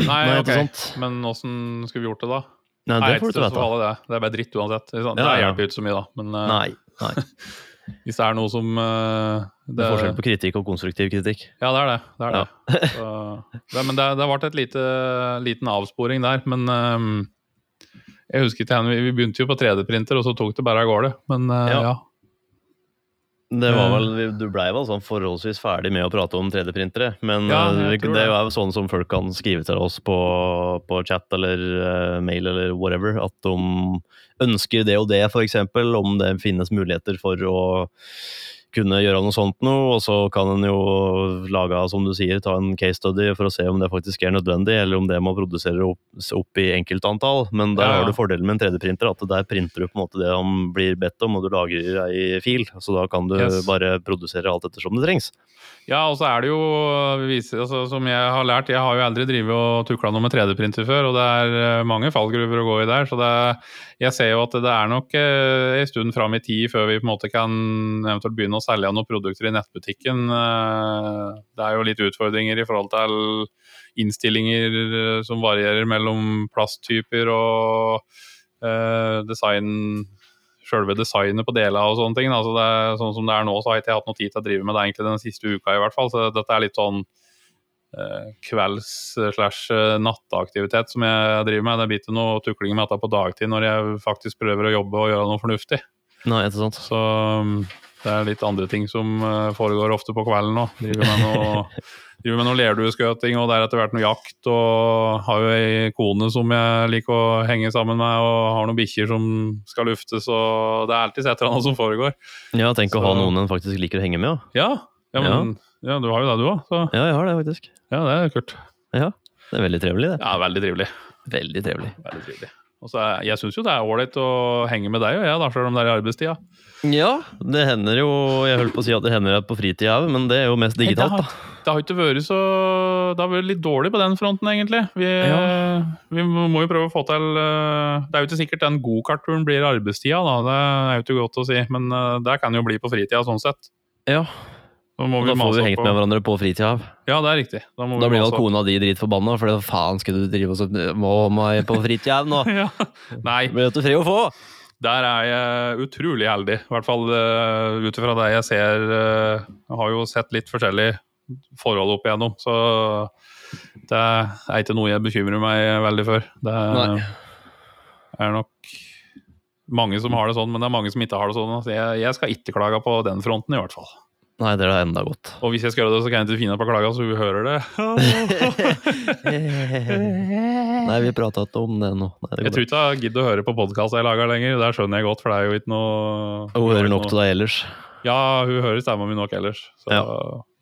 A: Nei,
B: Nei,
A: ok. Men åssen skulle vi gjort det, da?
B: Nei, det får du
A: ikke
B: vite.
A: det. det er bare dritt uansett.
B: Ja,
A: Det hjelper jo ikke så mye, da. Men eh,
B: Nei. nei.
A: hvis det er noe som eh,
B: Det er forskjell på kritikk og konstruktiv kritikk.
A: Ja, det er det. det, er
B: Ja.
A: det. Så, det men det, det vært et lite, liten avsporing der. Men um, jeg husker ikke, vi, vi begynte jo på 3D-printer, og så tok det bare av gårde. Men uh,
B: Ja.
A: ja.
B: Det var
A: Eh.
B: vel, Du blei vel sånn forholdsvis ferdig med å prate om 3D-printere, men
A: Ja,
B: eh, det
A: det.
B: er jo sånn som folk kan skrive til oss på, på chat eller uh, mail eller whatever, at de ønsker det og det, eksempel, om det finnes muligheter for å kunne gjøre noe sånt noe, og så kan en jo lage, som du sier, ta en case study for å se om det faktisk er nødvendig, eller om det må produsere opp, opp i enkeltantall. Men der
A: Ja, ja.
B: har du fordelen med en 3D-printer, at der printer du på en måte det han blir bedt om, og du lager ei fil. Så da kan du
A: Yes.
B: bare produsere alt ettersom det trengs.
A: Ja, og så er det jo altså, Som jeg har lært, jeg har jo aldri drevet og tukla noe med 3D-printer før, og det er eh, mange fallgruver å gå i der. Så det, jeg ser jo at det er nok eh, en stund fram i tid før vi på en måte kan eventuelt begynne å selge noen produkter i nettbutikken. Eh, Det er jo litt utfordringer i forhold til innstillinger som varierer mellom plasttyper og eh, design Selve designet på deler og sånne ting. Altså det sånn som det er nå, så har jeg ikke hatt noe tid til å drive med det egentlig den siste uka, i hvert fall. Så dette er litt sånn eh, kvelds-slash-natteaktivitet som jeg driver med. Det blir ikke noe tukling med dette på dagtid når jeg faktisk prøver å jobbe og gjøre noe fornuftig.
B: Nei, ikke sant?
A: Så um, det er litt andre ting som eh, foregår ofte på kvelden nå. Driver med noe, driver med noe lerdueskøting og det er etter hvert noe jakt. Og har jo ei kone som jeg liker å henge sammen med, og har noen bikkjer som skal luftes. Og det er alltid et eller annet som foregår.
B: Ja, tenk å ha noen en faktisk liker å henge med,
A: Ja, ja, men, ja. du har jo det, du òg.
B: Ja. Ja, jeg har det, faktisk.
A: ja, det er kult.
B: Ja, det er veldig trevelig, det.
A: Ja, veldig trivelig.
B: Veldig trevelig.
A: Veldig trivelig. Og så er, jeg syns jo det er ålreit å henge med deg og jeg, da, selv om det er i arbeidstida.
B: Ja, det hender jo Jeg holdt på å si at det hender på fritida òg, men det er jo mest digitalt,
A: Nei,
B: da.
A: Det har ikke vært så Det har vært litt dårlig på den fronten, egentlig. Vi,
B: Ja.
A: vi må jo prøve å få til eh, Det er jo ikke sikkert den gokartturen blir arbeidstida, da. Det er jo ikke godt å si. Men eh, det kan jo bli på fritida, sånn sett.
B: Ja,
A: Så må
B: vi da får vi hengt
A: på-
B: med hverandre på fritida.
A: Ja, det er riktig. Da,
B: Da blir vel kona di dritforbanna, for det faen skulle du drive og så må meg på fritida nå?
A: ja. Nei,
B: blir ikke fred å få!
A: der er jeg utrolig heldig. I hvert fall uh, ut ifra det jeg ser. Uh, jeg har jo sett litt forskjellige forhold opp igjennom, så det er ikke noe jeg bekymrer meg veldig for. Det
B: er,
A: er nok mange som har det sånn, men det er mange som ikke har det sånn. Altså jeg, jeg skal ikke klage på den fronten, i hvert fall.
B: Nei, det er da enda godt.
A: Og hvis jeg skal gjøre det, så kan jeg ikke finne på klaga, så hun hører det.
B: Nei, vi prata ikke om det nå. Nei, det
A: Jeg tror ikke jeg gidder å høre på podkast jeg lager lenger. Det skjønner jeg godt, for det er jo ikke noe.
B: Hun hører nok til deg ellers.
A: Ja, hun hører stemma mi nok ellers. Så,
B: Ja.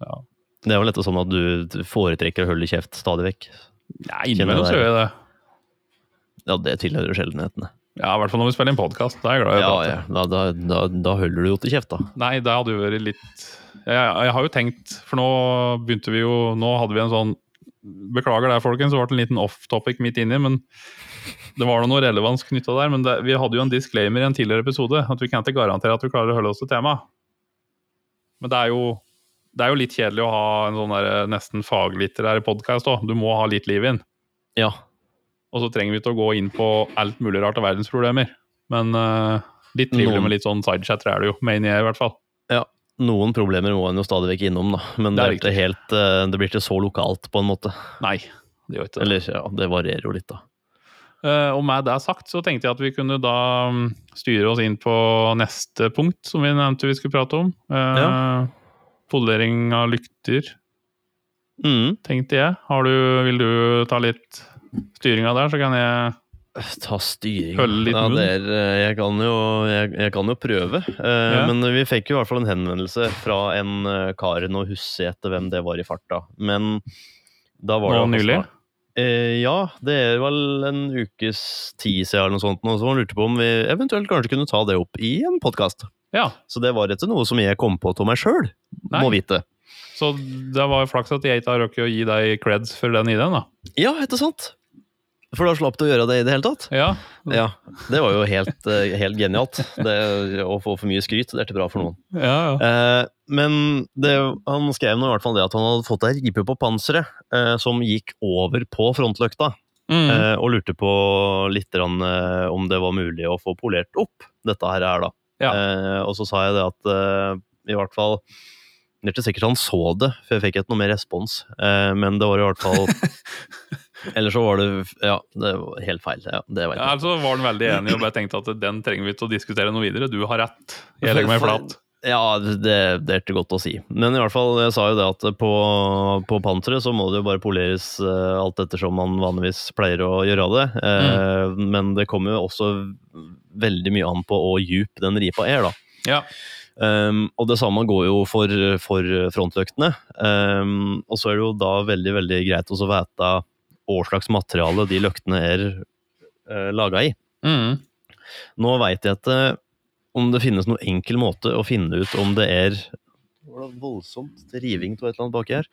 A: ja.
B: Det er vel dette sånn at du foretrekker å holde kjeft stadig vekk.
A: Nei, innimellom så gjør jeg det.
B: Ja, det tilhører sjeldenhetene.
A: Ja, I hvert fall når vi spiller inn podkast. Da er jeg glad i å
B: Ja,
A: prate.
B: ja. Da, da, da, da holder du jo til kjeft, da.
A: Nei, det hadde jo vært litt jeg, jeg har jo tenkt, for nå begynte vi jo Nå hadde vi en sånn Beklager det, folkens, det ble en liten off-topic midt inni, men det var noe relevans knytta der. Men det, vi hadde jo en disclaimer i en tidligere episode, at vi kan ikke garantere at vi klarer å holde oss til temaet. Men det er jo det er jo litt kjedelig å ha en sånn der nesten faglitterær podkast òg. Du må ha litt liv inn.
B: Ja.
A: Og så trenger vi ikke å gå inn på alt mulig rart av verdensproblemer. Men uh, litt trivelig med litt sånn sidechatter er det jo, mener jeg i hvert fall.
B: Ja, noen problemer må en jo stadig vekk innom, da. Men
A: Det
B: det, helt, eh, det blir ikke så lokalt, på en måte.
A: Nei, det gjør ikke det.
B: Eller ja, det varierer jo litt, da.
A: Eh, og med det sagt, så tenkte jeg at vi kunne da mm, styre oss inn på neste punkt som vi nevnte vi skulle prate om.
B: Ja.
A: Polering av lykter,
B: Mm.
A: tenkte jeg. Har du, vil du ta litt styringa der, så kan jeg
B: Ta styring ja,
A: munn.
B: det er, eh, jeg, kan jo, jeg, jeg kan jo prøve. Uh,
A: Ja.
B: Men vi fikk jo i hvert fall en henvendelse fra en uh, kar, nå husker jeg etter hvem det var i farta. Men da var
A: Nå
B: det
A: nylig?
B: Uh, ja, det er vel en ukes tid siden eller noe sånt. Og så han lurte på om vi eventuelt kanskje kunne ta det opp i en podkast.
A: Ja.
B: Så det var ikke noe som jeg kom på til meg sjøl, må vite.
A: Så det var flaks at jeg ikke har rukket å gi deg creds for den ideen, da.
B: Ja, ikke sant? For da slapp du å gjøre det i det hele tatt?
A: Ja.
B: Ja, det var jo helt, eh, helt genialt. Det, å få for mye skryt, det er ikke bra for noen.
A: ja, ja.
B: Eh, men det, han skrev nå i hvert fall det at han hadde fått ei ripe på panseret eh, som gikk over på frontløkta,
A: Mm.
B: eh, og lurte på litt rann, eh, om det var mulig å få polert opp dette her, her da. Eh, og så sa jeg det at i hvert fall Det er ikke sikkert han så det, for jeg fikk ikke noe mer respons. Eh, men det var i hvert fall Eller så var det Ja, det var helt feil. Ja, det var
A: Ja, altså var han veldig enig og bare tenkte at den trenger vi til å diskutere noe videre. Du har rett. Jeg legger meg flat.
B: Ja, det, det er ikke godt å si. Men i hvert fall, jeg sa jo det at på, på panseret så må det jo bare poleres uh, alt ettersom man vanligvis pleier å gjøre det. Eh, Men det kommer jo også veldig mye an på hvor djup den ripa er, da.
A: Ja.
B: Um, og det samme går jo for, for frontløktene. Um, og så er det jo da veldig veldig greit å vite hva slags materiale de løktene er uh, laga i.
A: Mm.
B: Nå veit jeg ikke om det finnes noen enkel måte å finne ut om det er det voldsomt voldsomt riving av et eller annet baki her.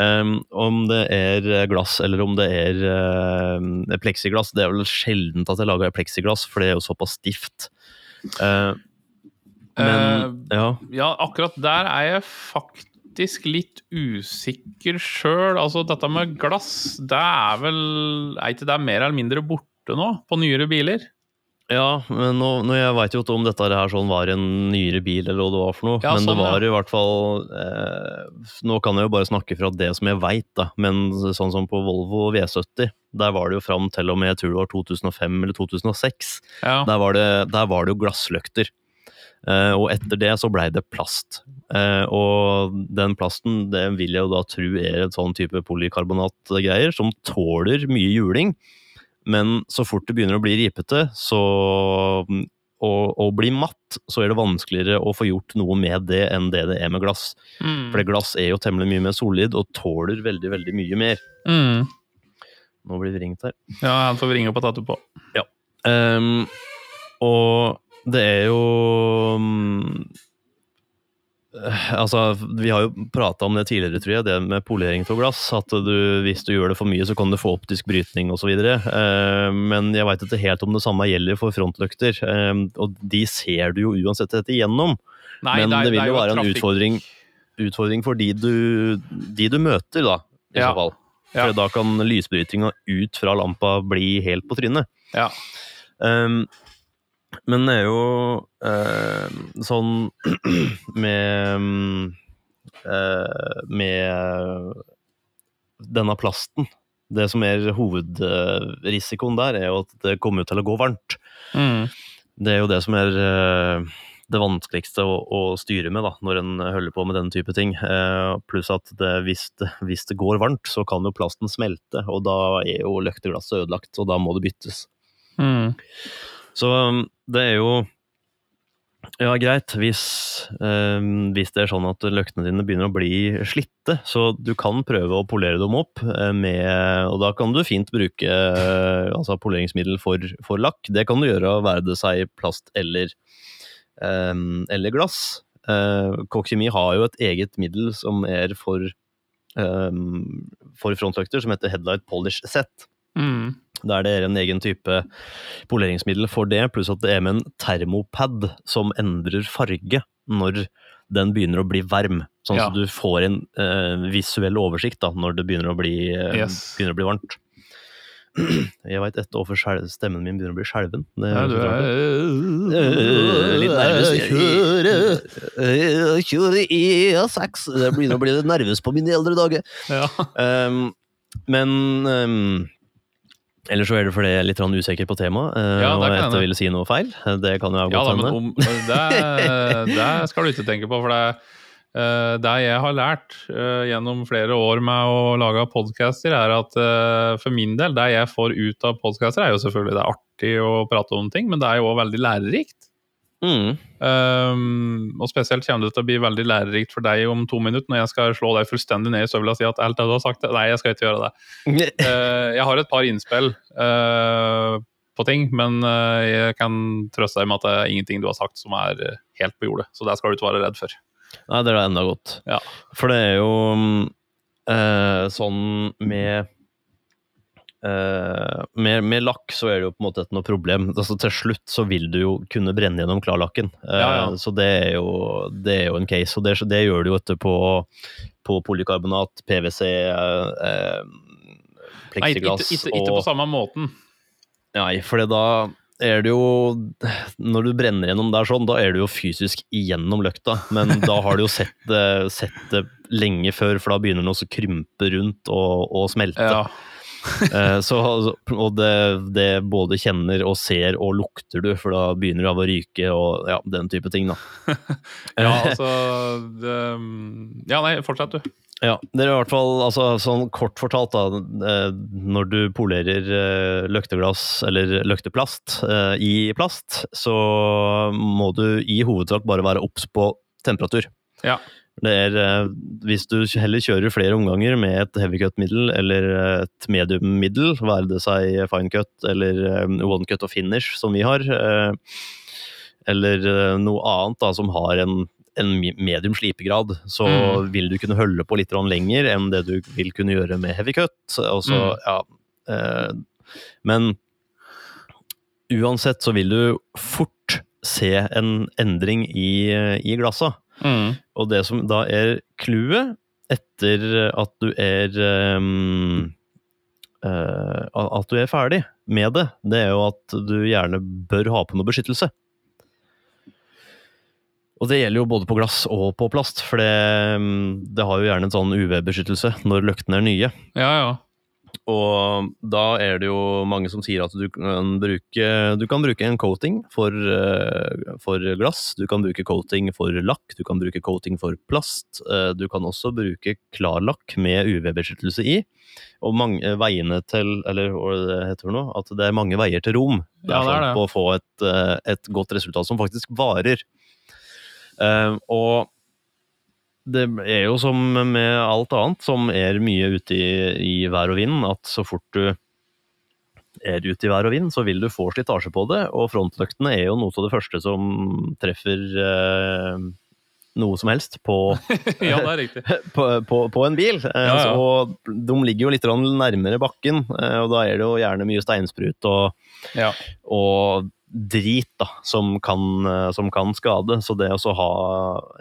B: Um, om det er glass eller om det er uh, pleksiglass. Det er vel sjeldent at jeg lager pleksiglass, for det er jo såpass stift. Uh, men ja.
A: Ja, akkurat der er jeg faktisk litt usikker sjøl. Altså, dette med glass, det er vel Er ikke det mer eller mindre borte nå, på nyere biler?
B: Ja, men nå, nå jeg veit jo ikke om dette her sånn var en nyere bil, eller hva det var for noe.
A: Ja,
B: men
A: sånn,
B: det var
A: ja.
B: i hvert fall eh, Nå kan jeg jo bare snakke fra det som jeg veit, da. Men sånn som på Volvo V70, der var det jo fram til og med jeg tror det var 2005 eller 2006.
A: Ja.
B: Der var det, der var det jo glassløkter. Eh, og etter det så blei det plast. Eh, og den plasten det vil jeg jo da tro er et sånn type polykarbonatgreier som tåler mye juling. Men så fort det begynner å bli ripete så, og, og bli matt, så er det vanskeligere å få gjort noe med det enn det det er med glass.
A: Mm.
B: For glass er jo temmelig mye mer solid og tåler veldig, veldig mye mer.
A: Mm.
B: Nå blir vi ringt her.
A: Ja, han får ringe opp og ta etterpå.
B: Ehm, og det er jo mm, eh, Altså, vi har jo prata om det tidligere, tror jeg, det med polering av glass. At du, hvis du gjør det for mye, så kan du få optisk brytning osv. Uh, men jeg veit ikke helt om det samme gjelder for frontløkter. Ehm, og de ser du jo uansett dette igjennom.
A: Nei,
B: men det,
A: er-
B: vil jo være en utfordring, utfordring for de du, de du møter, da. I
A: Ja.
B: så fall.
A: Ja.
B: For da kan lysbrytinga ut fra lampa bli helt på trynet.
A: Ja.
B: Um, men det er jo eh, sånn med eh, Med denne plasten Det som er hovedrisikoen der, er jo at det kommer til å gå varmt.
A: Mm.
B: Det er jo det som er eh, det vanskeligste å, å styre med da, når en holder på med denne type ting. Eh, pluss at det, hvis, det, hvis det går varmt, så kan jo plasten smelte, og da er jo løkteglasset ødelagt, og da må det byttes.
A: Mm.
B: Så um, det er jo ja, greit, hvis, um, hvis det er sånn at løktene dine begynner å bli slitte, så du kan prøve å polere dem opp eh, med Og da kan du fint bruke eh, altså poleringsmiddel for, for lakk. Det kan du gjøre, være det seg plast eller, um, eller glass. Uh, Kokkemi har jo et eget middel som er for, um, for frontløkter, som heter Headlight Polish Set
A: Mm.
B: Der det er en egen type poleringsmiddel for det, pluss at det er med en termopad som endrer farge når den begynner å bli varm. Sånn
A: Ja.
B: at du får en eh, visuell oversikt da, når det begynner å bli, eh,
A: Yes.
B: begynner å bli varmt. Jeg veit ett år før stemmen min begynner å bli skjelven.
A: Ja, du er
B: Litt nervøs. Kjøre, kjøre E6. Det begynner å bli litt nervøs på mine eldre dager.
A: Ja.
B: Um, men um, Eller så er det fordi jeg er litt usikker på temaet, uh,
A: Ja,
B: og jeg ville si noe feil. Det kan jo ha
A: Ja
B: gått
A: da, men om, det, det skal du ikke tenke på. For det, eh, det jeg har lært eh, gjennom flere år med å lage podcaster, er at eh, for min del, det jeg får ut av podcaster, er jo selvfølgelig det er artig å prate om ting, men det er jo òg veldig lærerikt.
B: Mm.
A: Um, og spesielt kommer det til å bli veldig lærerikt for deg om to minutter, når jeg skal slå deg fullstendig ned i søvla og si at alt det du har sagt, nei, jeg skal ikke gjøre det. uh, jeg har et par innspill uh, på ting, men uh, jeg kan trøste deg med at det er ingenting du har sagt som er helt på jordet. Så det skal du ikke være redd for.
B: Nei, det er da enda godt.
A: Ja.
B: For det er jo mm, sånn med eh, med, med lakk så er det jo på en måte ikke noe problem. Altså, til slutt så vil du jo kunne brenne gjennom klarlakken. Uh,
A: Ja, ja.
B: Så det er, jo, det er jo en case. Og det, det gjør du jo etter på, på polykarbonat, PwC, uh, pleksiglass
A: Nei, ikke, på samme måten.
B: Nei, for da er det jo Når du brenner gjennom der sånn, da er du jo fysisk igjennom løkta. Men da har du jo sett sett det lenge før, for da begynner den å krympe rundt og, og smelte.
A: Ja.
B: Eh, så, og det, det både kjenner og ser og lukter du, for da begynner du av å ryke og ja, den type ting, da.
A: ja, altså det, Ja, nei, fortsett, du.
B: Ja, det er i hvert fall altså, sånn kort fortalt, da. eh, Når du polerer eh, løkteglass eller løkteplast i plast, så må du i hovedsak bare være obs på temperatur.
A: Ja.
B: Det er, eh, hvis du heller kjører flere omganger med et heavy cut-middel eller et medium-middel, være det seg fine cut eller eh, one cut og finish som vi har, eh, eller eh, noe annet da, som har en, en medium slipegrad, så
A: Mm.
B: vil du kunne holde på litt lenger enn det du vil kunne gjøre med heavy cut. Også,
A: Mm.
B: ja, eh, men uansett så vil du fort se en endring i, i glassa.
A: Mm.
B: Og det som da er clouet etter at du er um, uh, At du er ferdig med det, det er jo at du gjerne bør ha på noe beskyttelse. Og det gjelder jo både på glass og på plast, for det, um, det har jo gjerne en sånn UV-beskyttelse når løktene er nye.
A: Ja, ja.
B: Og da er det jo mange som sier at du kan bruke, du kan bruke en coating for, eh, for glass, du kan bruke coating for lakk, du kan bruke coating for plast. eh, Du kan også bruke klarlakk med UV-beskyttelse i. Og mange veiene til Eller hva det heter det nå? At det er mange veier til rom. Det
A: Ja,
B: er
A: det er
B: sånn
A: det.
B: på å få et, eh, et godt resultat som faktisk varer. Eh, og det er jo som med alt annet som er mye ute i, i vær og vind, at så fort du er ute i vær og vind, så vil du få slitasje på det, og frontløktene er jo noe av det første som treffer eh, noe som helst på,
A: ja, det
B: på, på, på en bil. Eh,
A: Ja, ja.
B: Og de ligger jo litt nærmere bakken, eh, og da er det jo gjerne mye steinsprut og,
A: Ja.
B: og drit da, som kan, eh, som kan skade. Så det å ha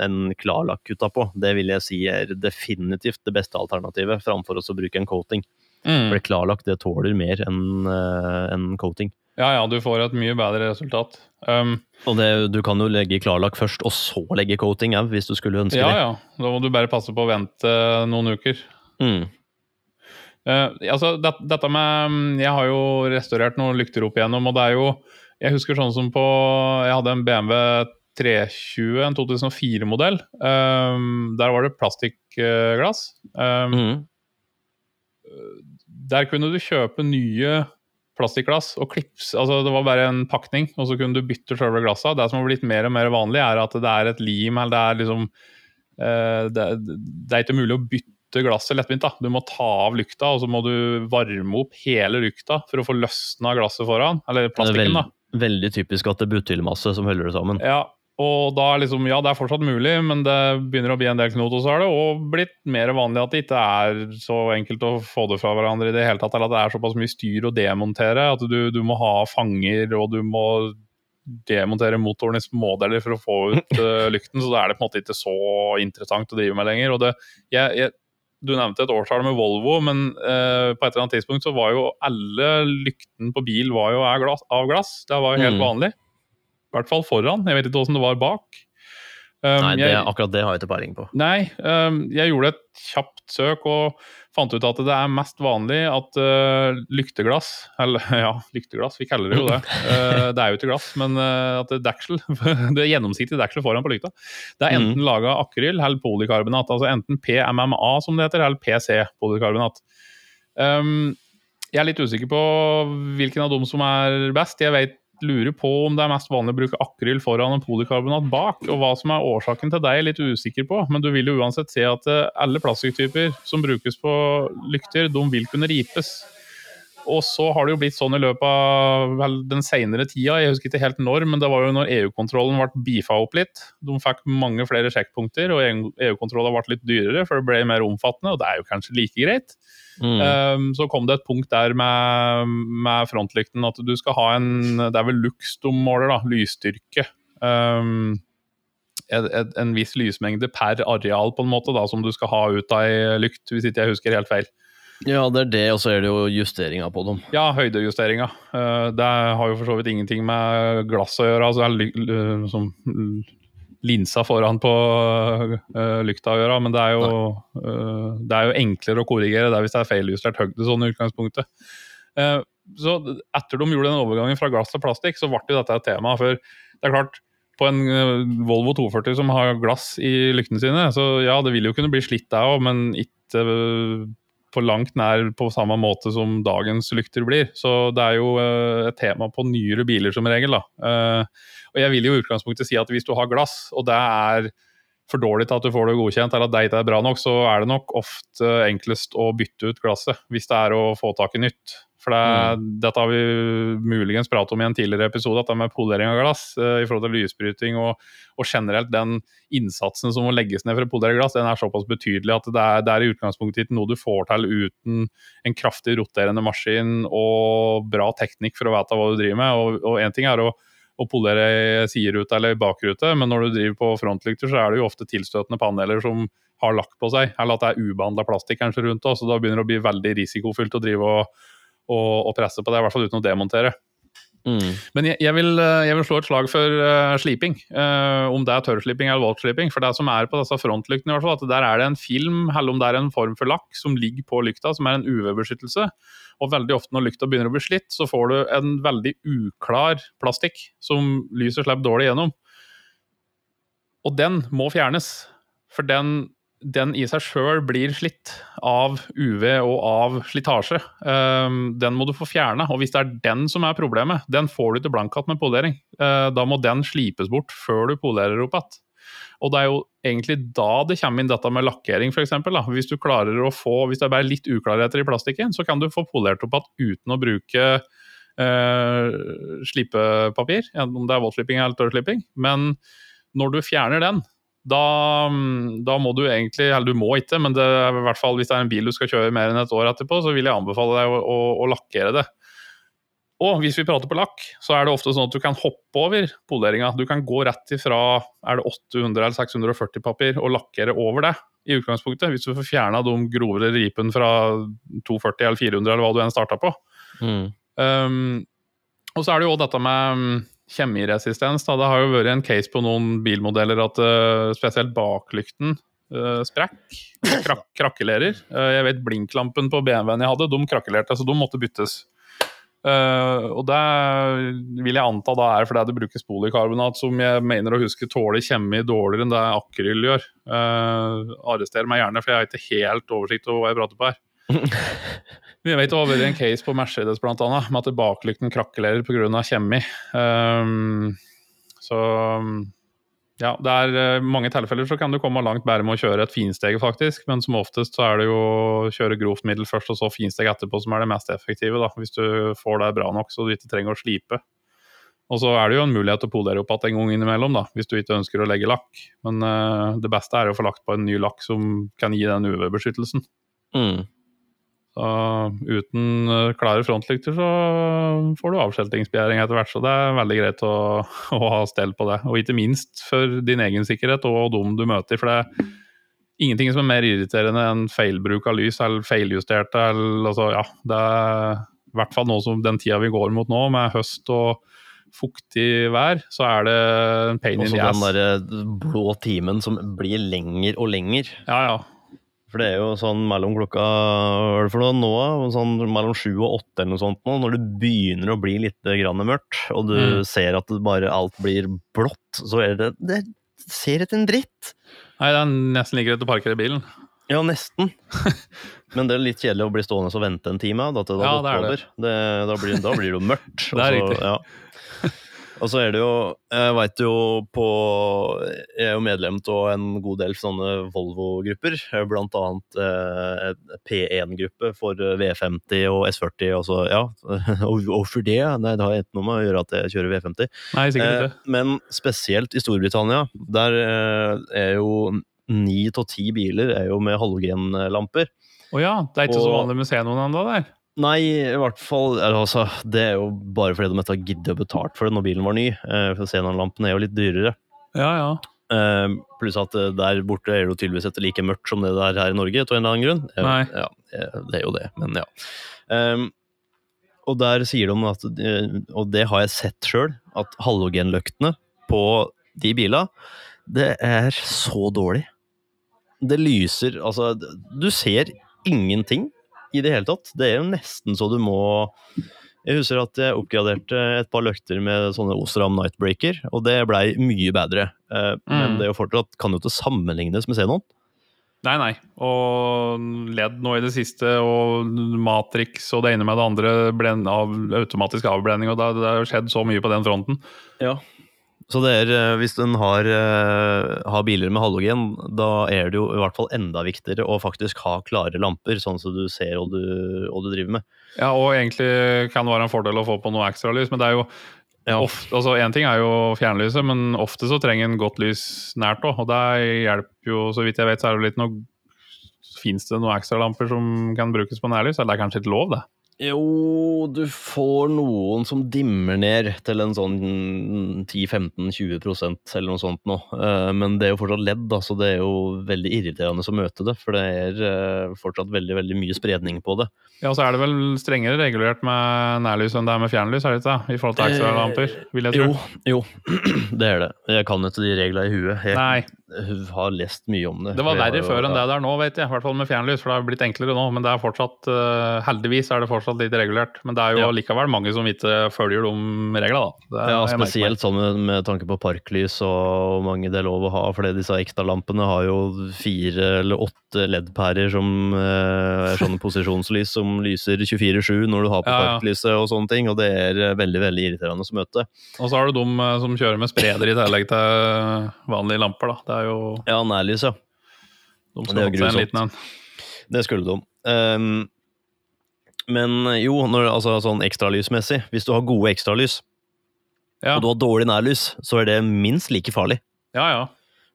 B: en klarlakk utapå, det vil jeg si er definitivt det beste alternativet, framfor å bruke en coating.
A: Mm.
B: For klarlakk det tåler mer enn en coating.
A: ja, ja, du får et mye bedre resultat. Um,
B: Og det, du kan jo legge klarlakk først, og så legge coating òg, hvis du skulle ønske
A: ja,
B: det.
A: ja. ja. Da må du bare passe på å vente noen uker.
B: Mm.
A: Uh, altså, det, dette med mm, Jeg har jo restaurert noen lykter opp igjennom, og det er jo Jeg husker sånn som på Jeg hadde en BMW 320, en 2004-modell. Um, der var det plastikkglass. Um,
B: Mm.
A: Der kunne du kjøpe nye plastikkglass og klips. Altså, det var bare en pakning, og så kunne du bytte selve glassa. Det som har blitt mer og mer vanlig, er at det er et lim, eller det er liksom eh, det, det er ikke mulig å bytte glasset lettvint. da. Du må ta av lykta, og så må du varme opp hele lykta for å få løsna glasset foran. Eller
B: er
A: plastikken, da.
B: Veldig typisk at det er butylmasse som holder det sammen.
A: Ja, og da er liksom, ja, det er fortsatt mulig, men det begynner å bli en del knot. Og så er det òg blitt mer vanlig at det ikke er så enkelt å få det fra hverandre i det hele tatt. Eller at det er såpass mye styr å demontere. At du, du må ha fanger, og du må demontere motoren i smådeler for å få ut uh, lykten. Så da er det på en måte ikke så interessant å drive med lenger. Og det, jeg, jeg, du nevnte et årstall med Volvo, men eh, på et eller annet tidspunkt så var jo alle lyktene på bil var jo av glass. Det var jo helt
B: Mm.
A: vanlig. I hvert fall foran. Jeg vet ikke hvordan det var bak. Um,
B: Nei, det,
A: jeg,
B: akkurat det har jeg ikke peiling på.
A: nei um, jeg gjorde et kjapt søk og fant ut at det er mest vanlig at uh, lykteglass Eller ja, lykteglass, vi kaller det jo det. Uh, det er jo ikke glass, men uh, at det er deksel, det gjennomsiktige dekselet foran på lykta, det er enten laga akryl eller polikarbonat. Altså enten PMMA, som det heter, eller PC, polikarbonat. Um, jeg er litt usikker på hvilken av dem som er best. Jeg vet, lurer på om det er mest vanlig å bruke akryl foran og polykarbonat bak. Og hva som er årsaken til det, er jeg litt usikker på. Men du vil jo uansett se at eh, alle plastikktyper som brukes på lykter, de vil kunne ripes. Og så har det jo blitt sånn i løpet av vel, den senere tida, jeg husker ikke helt når, men det var jo når EU-kontrollen ble beefa opp litt. De fikk mange flere sjekkpunkter, og EU-kontrollen ble litt dyrere, for det ble mer omfattende, og det er jo kanskje like greit.
B: Mm.
A: Um, så kom det et punkt der med, med frontlykten at du skal ha en Det er vel lux de måler, da. Lysstyrke. Um, en viss lysmengde per areal på en måte da, som du skal ha ut av ei lykt, hvis ikke jeg husker helt feil.
B: Ja, det er det, og så er det jo justeringa på dem.
A: Ja, høydejusteringa. Uh, det har jo for så vidt ingenting med glass å gjøre. altså det er ly- som linsa foran på uh, lykta å gjøre, men det er, jo, det er jo enklere å korrigere det hvis det er feiljustert høyde sånn i utgangspunktet. Så etter de gjorde den overgangen fra glass til plastikk, så ble jo dette et tema. For det er klart, på en Volvo 240 som har glass i lyktene sine, så ja, det vil jo kunne bli slitt det òg, men ikke på langt nær på samme måte som dagens lykter blir. Så det er jo uh, et tema på nyere biler som regel. da. Uh, og jeg vil jo i utgangspunktet si at hvis du har glass, og det er for dårlig til at du får det godkjent, eller at det ikke er bra nok, så er det nok ofte enklest å bytte ut glasset, hvis det er å få tak i nytt. For det, dette har vi muligens pratet om i en tidligere episode, dette med polering av glass eh, i forhold til lysbryting og, og generelt den innsatsen som må legges ned for å polere glass, den er såpass betydelig at det er, det er i utgangspunktet ikke noe du får til uten en kraftig roterende maskin og bra teknikk for å vite hva du driver med. Og, og en ting er å å polere siderute eller bakrute, men når du driver på frontlykter, så er det jo ofte tilstøtende paneler som har lagt på seg, eller at det er ubehandla plastikk kanskje rundt det, så da begynner det å bli veldig risikofylt å drive og, og, og presse på det, i hvert fall uten å demontere.
B: Mm.
A: Men jeg, jeg, vil, eh, jeg vil slå et slag for uh, sliping, uh, om det er tørrsliping eller våtsliping. For det som er på disse frontlyktene, i hvert fall, at der er det en film, eller om det er en form for lakk som ligger på lykta, som er en UV-beskyttelse. Og veldig ofte når lykta begynner å bli slitt, så får du en veldig uklar plastikk som lyset slipper dårlig gjennom. Og den må fjernes, for den, den i seg sjøl blir slitt av UV og av slitasje. Um, den må du få fjerna, og hvis det er den som er problemet, den får du til blank igjen med polering. Uh, da må den slipes bort før du polerer opp igjen. Og det er jo egentlig da det kommer inn dette med lakkering, f.eks. Hvis du klarer å få, hvis det er bare litt uklarheter i plastikken, så kan du få polert opp igjen uten å bruke eh, slipepapir, om det er våtslipping eller tørrslipping. Men når du fjerner den, da, da, må du egentlig, eller du må ikke, men det er i hvert fall hvis det er en bil du skal kjøre mer enn et år etterpå, så vil jeg anbefale deg å, å, å lakkere det. Og hvis vi prater på lakk, så er det ofte sånn at du kan hoppe over poleringa. Du kan gå rett ifra er det 800 eller 640 papir og lakkere over det i utgangspunktet. Hvis du får fjerna de grovere ripene fra 240 eller 400 eller hva du enn starta på.
B: Mm.
A: Um, og så er det jo også dette med um, kjemiresistens. Da. Det har jo vært en case på noen bilmodeller at uh, spesielt baklykten uh, sprekk. Krak krakkelerer. Uh, jeg vet blinklampen på BMW-en jeg hadde, de krakkelerte, så de måtte byttes. Og det vil jeg anta da er fordi det brukes polikarbonat, som jeg mener å huske tåler kjemi dårligere enn det akryl gjør. Arrester meg gjerne, for jeg har ikke helt oversikt over hva jeg prater på her. Jeg vet også har en case på Mercedes blant annet, med at baklykten krakelerer pga. kjemi. Um, så ja, det er uh, mange tilfeller så kan du komme langt bare med å kjøre et finsteg, faktisk. Men som oftest så er det jo å kjøre grovt middel først, og så finsteg etterpå som er det mest effektive. da, Hvis du får det bra nok så du ikke trenger å slipe. Og så er det jo en mulighet til å polere opp igjen en gang innimellom, da, hvis du ikke ønsker å legge lakk. Men uh, det beste er å få lagt på en ny lakk som kan gi den UV-beskyttelsen.
B: Mm.
A: Så uten uh, klare frontlykter så får du avskjeltingsbegjæring etter hvert, så det er veldig greit å, å ha stell på det. Og ikke minst for din egen sikkerhet og dem du møter. For det, er ingenting som er mer irriterende enn feilbruk av lys, eller feiljusterte, eller altså, ja. Det er i hvert fall nå som den tida vi går mot nå, med høst og fuktig vær, så er det en pain in the ass.
B: Også
A: så
B: den derre blå timen som blir lenger og lenger.
A: Ja, ja.
B: For det er jo sånn mellom klokka hva er det for noe nå, sånn mellom sju og åtte eller noe sånt nå, når det begynner å bli litt grann mørkt, og du
A: Mm.
B: ser at bare alt blir blått, så er det Det ser etter en dritt.
A: Nei, det er nesten like greit å parkere bilen.
B: Ja, nesten. Men det er litt kjedelig å bli stående og vente en time. Da, til det
A: Ja, det er det.
B: Det, da, blir, da blir det jo mørkt.
A: Det er
B: så-
A: riktig.
B: Ja. Og så er det jo Jeg veit jo på Jeg er jo medlem av en god del sånne Volvo-grupper. Blant annet eh, P1-gruppe for V50 og S40. Og så, ja. Hvorfor det? Nei, det har ikke noe med å gjøre at jeg kjører V50.
A: Nei, sikkert
B: Eh,
A: ikke.
B: men spesielt i Storbritannia, der eh, er jo ni av ti biler er jo med halogenlamper.
A: Å ja, det er ikke så
B: og-
A: vanlig med xenon ennå der.
B: Nei, i hvert fall altså, Det er jo bare fordi de ikke har giddet å betale for det når bilen var ny. Eh, for Xenon-lampene er jo litt dyrere.
A: Ja, ja.
B: Eh, pluss at eh, der borte er det jo tydeligvis ikke like mørkt som det det er her i Norge, av en eller annen grunn.
A: Nei.
B: Ja, det er jo det, men ja. Um, og der sier de at, og det har jeg sett sjøl, at halogenløktene på de bilene, det er så dårlig. Det lyser Altså, du ser ingenting i det hele tatt. Det er jo nesten så du må Jeg husker at jeg oppgraderte et par løkter med sånne Osram Nightbreaker, og det blei mye bedre. Eh, Men
A: Mm.
B: det er jo fortsatt kan jo ikke sammenlignes med Xenon.
A: Nei, nei. Og ledd nå i det siste, og Matrix og det ene med det andre, blend av, automatisk avblending, og det, det har skjedd så mye på den fronten.
B: Ja. Så er, eh, hvis en har, eh, har biler med halogen, da er det jo i hvert fall enda viktigere å faktisk ha klare lamper, sånn som du ser og du, og du driver med.
A: Ja, og egentlig kan det være en fordel å få på noe ekstralys, men det er jo
B: Ja.
A: ofte, altså Én ting er jo fjernlyset, men ofte så trenger en godt lys nært òg. Og det hjelper jo, så vidt jeg vet, så er det litt noe Fins det noen ekstralamper som kan brukes på nærlys? Eller det er kanskje ikke lov, det?
B: Jo, du får noen som dimmer ned til en sånn 10-15-20% eller noe sånt nå. Eh, Men det er jo fortsatt ledd, da, så det er jo veldig irriterende å møte det. For det er eh, fortsatt veldig, veldig mye spredning på det.
A: Ja, så er det vel strengere regulert med nærlys enn det er med fjernlys, er det ikke det? I forhold til ekstralamper, vil jeg tro.
B: Jo, jo, det er det. Jeg kan ikke de reglene i huet. Jeg
A: Nei,
B: har lest mye om det.
A: det var verre før enn det der nå, vet jeg. I hvert fall med fjernlys, for det har blitt enklere nå. Men det er fortsatt, eh, heldigvis er det fortsatt litt regulert. Men det er jo
B: Ja.
A: likevel mange som ikke følger de reglene, da. Det,
B: Ja, spesielt sånn med, med tanke på parklys og hvor mange det er lov å ha. For disse ekstralampene har jo fire eller åtte LED-pærer som eh, er sånne posisjonslys som lyser 24-7 når du har på
A: Ja, ja.
B: parklyset og sånne ting. Og det er eh, veldig veldig irriterende å møte.
A: Og så har du de som kjører med spreder i tillegg til vanlige lamper, da. Det er jo
B: Ja, nærlys, ja.
A: De
B: Det er
A: skal seg en liten en.
B: Det skulle de. Um, men jo, når, altså sånn ekstralysmessig, hvis du har gode ekstralys,
A: Ja.
B: og du har dårlig nærlys, så er det minst like farlig.
A: ja, ja.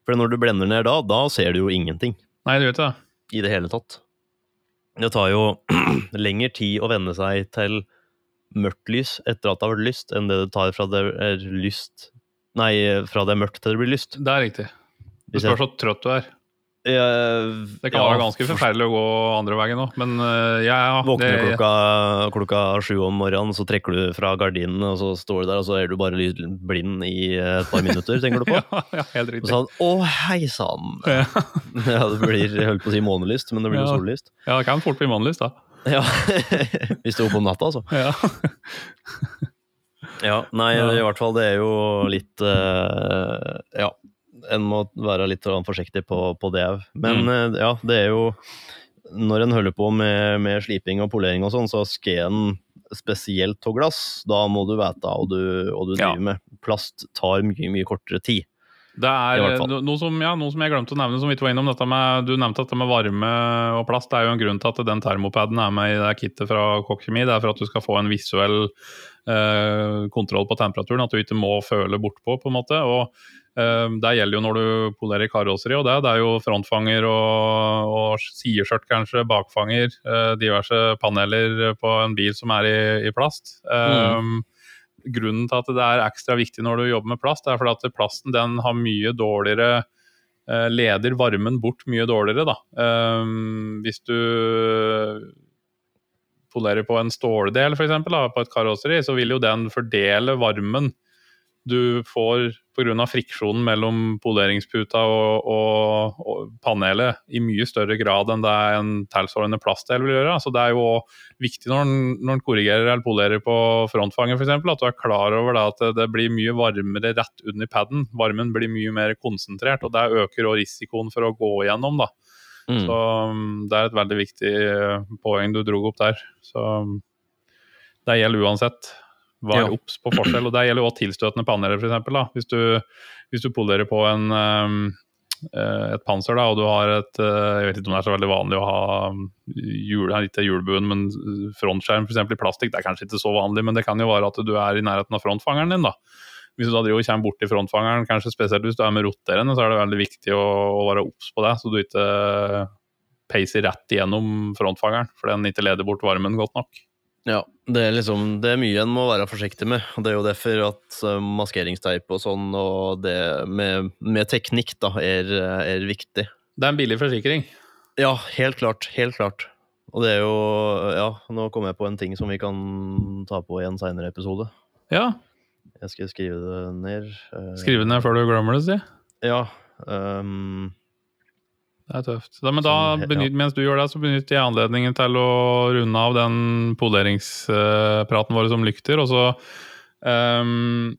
B: For når du blender ned da, da ser du jo ingenting.
A: Nei, du vet det.
B: i det hele tatt. Det tar jo lengre tid å venne seg til mørkt lys etter at det har vært lyst, enn det det tar fra det er lyst Nei, fra det er mørkt til det blir lyst.
A: Det er riktig. Det
B: Hvis
A: spørs så trøtt du er.
B: Jeg-
A: Det kan
B: ja,
A: være ganske forferdelig å gå andre veien òg, men eh, jeg ja,
B: Våkner
A: det-
B: klokka, klokka sju om morgenen, så trekker du fra gardinene, og så står du der, og så er du bare blind i et par minutter, tenker du på?
A: Ja, ja, helt
B: Og
A: riktig.
B: sånn, å hei sann!
A: Ja.
B: Ja, det blir, jeg holdt på å si månelyst, men det blir jo sollyst.
A: ja, det kan fort bli månelyst, da.
B: Ja, Hvis du er oppe om natta, altså.
A: Ja.
B: Ja, nei,
A: Ja.
B: i hvert fall det er jo litt uh, Ja, en må være litt forsiktig på, på det òg. Men
A: Mm.
B: eh, ja, det er jo Når en holder på med, med sliping og polering og sånn, så skal en spesielt av glass. Da må du vite hva du, hva du
A: Ja.
B: driver med. Plast tar mye, mye kortere tid.
A: Det er noe som, ja, noe som jeg glemte å nevne, som vi ikke var innom. Med, du nevnte dette med varme og plast. Det er jo en grunn til at den termopaden er med i det kittet fra Kokkemi. Det er for at du skal få en visuell eh, kontroll på temperaturen. At du ikke må føle bortpå, på en måte. Og eh, det gjelder jo når du polerer karosseri og det. Det er jo frontfanger og, og sideskjørt, kanskje, bakfanger. eh, diverse paneler på en bil som er i, i plast. Mm. grunnen til at det er ekstra viktig når du jobber med plast, er fordi at plasten den har mye dårligere eh, leder varmen bort mye dårligere, da. Eh, hvis du polerer på en ståldel, f.eks., på et karosseri, så vil jo den fordele varmen du får pga. friksjonen mellom poleringsputa og, og, og, panelet i mye større grad enn det en tilsvarende plastdel vil gjøre. Så Det er jo viktig når en korrigerer eller polerer på frontfanger f.eks., at du er klar over det, at det blir mye varmere rett under paden. Varmen blir mye mer konsentrert, og det øker risikoen for å gå igjennom. da. Mm. Så um, Det er et veldig viktig poeng du dro opp der. Så um, det gjelder uansett var obs på forskjell. og Det gjelder også tilstøtende paneler, f.eks. Hvis, du, hvis du polerer på en, um, et panser da, og du har et Jeg vet ikke om det er så veldig vanlig å ha um, hjul, ikke hjulbuen, men frontskjerm f.eks. i plastikk. Det er kanskje ikke så vanlig, men det kan jo være at du er i nærheten av frontfangeren din. da. Hvis du da driver og kommer bort til frontfangeren, kanskje spesielt hvis du er med roterende, så er det veldig viktig å, å være obs på det, så du ikke peiser rett igjennom frontfangeren, for den ikke leder bort varmen godt nok.
B: Ja, det er liksom Det er mye en må være forsiktig med. Det er jo derfor at uh, maskeringsteip og sånn, og det med, med teknikk, da, er, er, viktig.
A: Det er en billig forsikring?
B: Ja, helt klart. Helt klart. Og det er jo Ja, nå kom jeg på en ting som vi kan ta på i en seinere episode.
A: Ja.
B: Jeg skal skrive det ned.
A: Uh, skrive det ned før du glemmer det, si?
B: Ja. Um,
A: det er tøft. Da, men da, benytt, mens du gjør det, så benytter jeg anledningen til å runde av den poleringspraten vår som lykter. Og så um,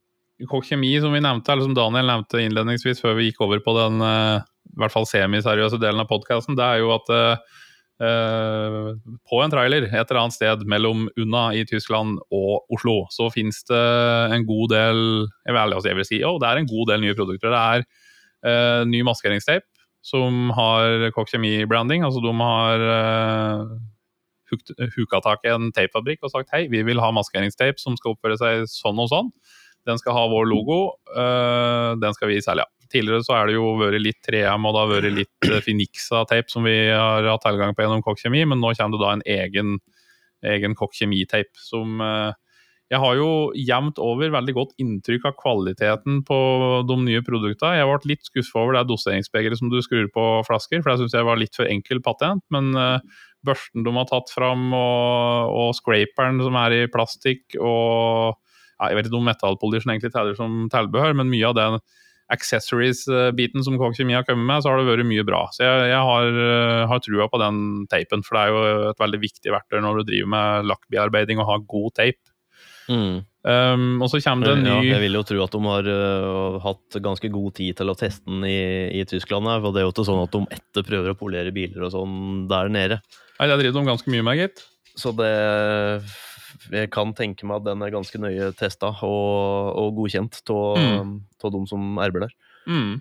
A: Kokk Kjemi, som vi nevnte, eller som Daniel nevnte innledningsvis før vi gikk over på den uh, i hvert fall semiseriøse delen av podkasten, det er jo at uh, på en trailer et eller annet sted mellom Unna i Tyskland og Oslo, så finnes det en god del Jeg vil, jeg vil si oh, det er en god del nye produkter. Det er uh, ny maskeringstape som har Kokk Kjemi-branding. Altså de har uh, huka tak i en tapefabrikk og sagt hei, vi vil ha maskeringstape som skal oppføre seg sånn og sånn. Den skal ha vår logo, uh, den skal vi selge. Tidligere så er det jo vært litt 3M og det har vært litt eh, Finixa-tape som vi har hatt tilgang på gjennom Kokk Kjemi, men nå kommer det da en egen, egen Kokk Kjemi-tape som uh, jeg har jo jevnt over veldig godt inntrykk av kvaliteten på de nye produktene. Jeg ble litt skuffa over det doseringsbegeret som du skrur på flasker, for det syns jeg var litt for enkel patent. Men uh, børsten de har tatt fram, og, og, scraperen som er i plastikk, og ja, Jeg vet ikke om metallpolish egentlig teller som tilbehør, men mye av den accessories-biten som Kåk Kjemi har kommet med, så har det vært mye bra. Så jeg, jeg har, uh, har, trua på den teipen, for det er jo et veldig viktig verktøy når du driver med lakkbearbeiding og har god teip. Mm. Um, og så kommer det en ny ja,
B: Jeg vil jo tro at de har uh, hatt ganske god tid til å teste den i, i Tyskland. Her, for det er jo ikke sånn at de etter prøver å polere biler og sånn der nede.
A: Nei, det driver de ganske mye med, gitt.
B: Så det Jeg kan tenke meg at den er ganske nøye testa og, og godkjent av mm. de som arbeider der.
A: Mm.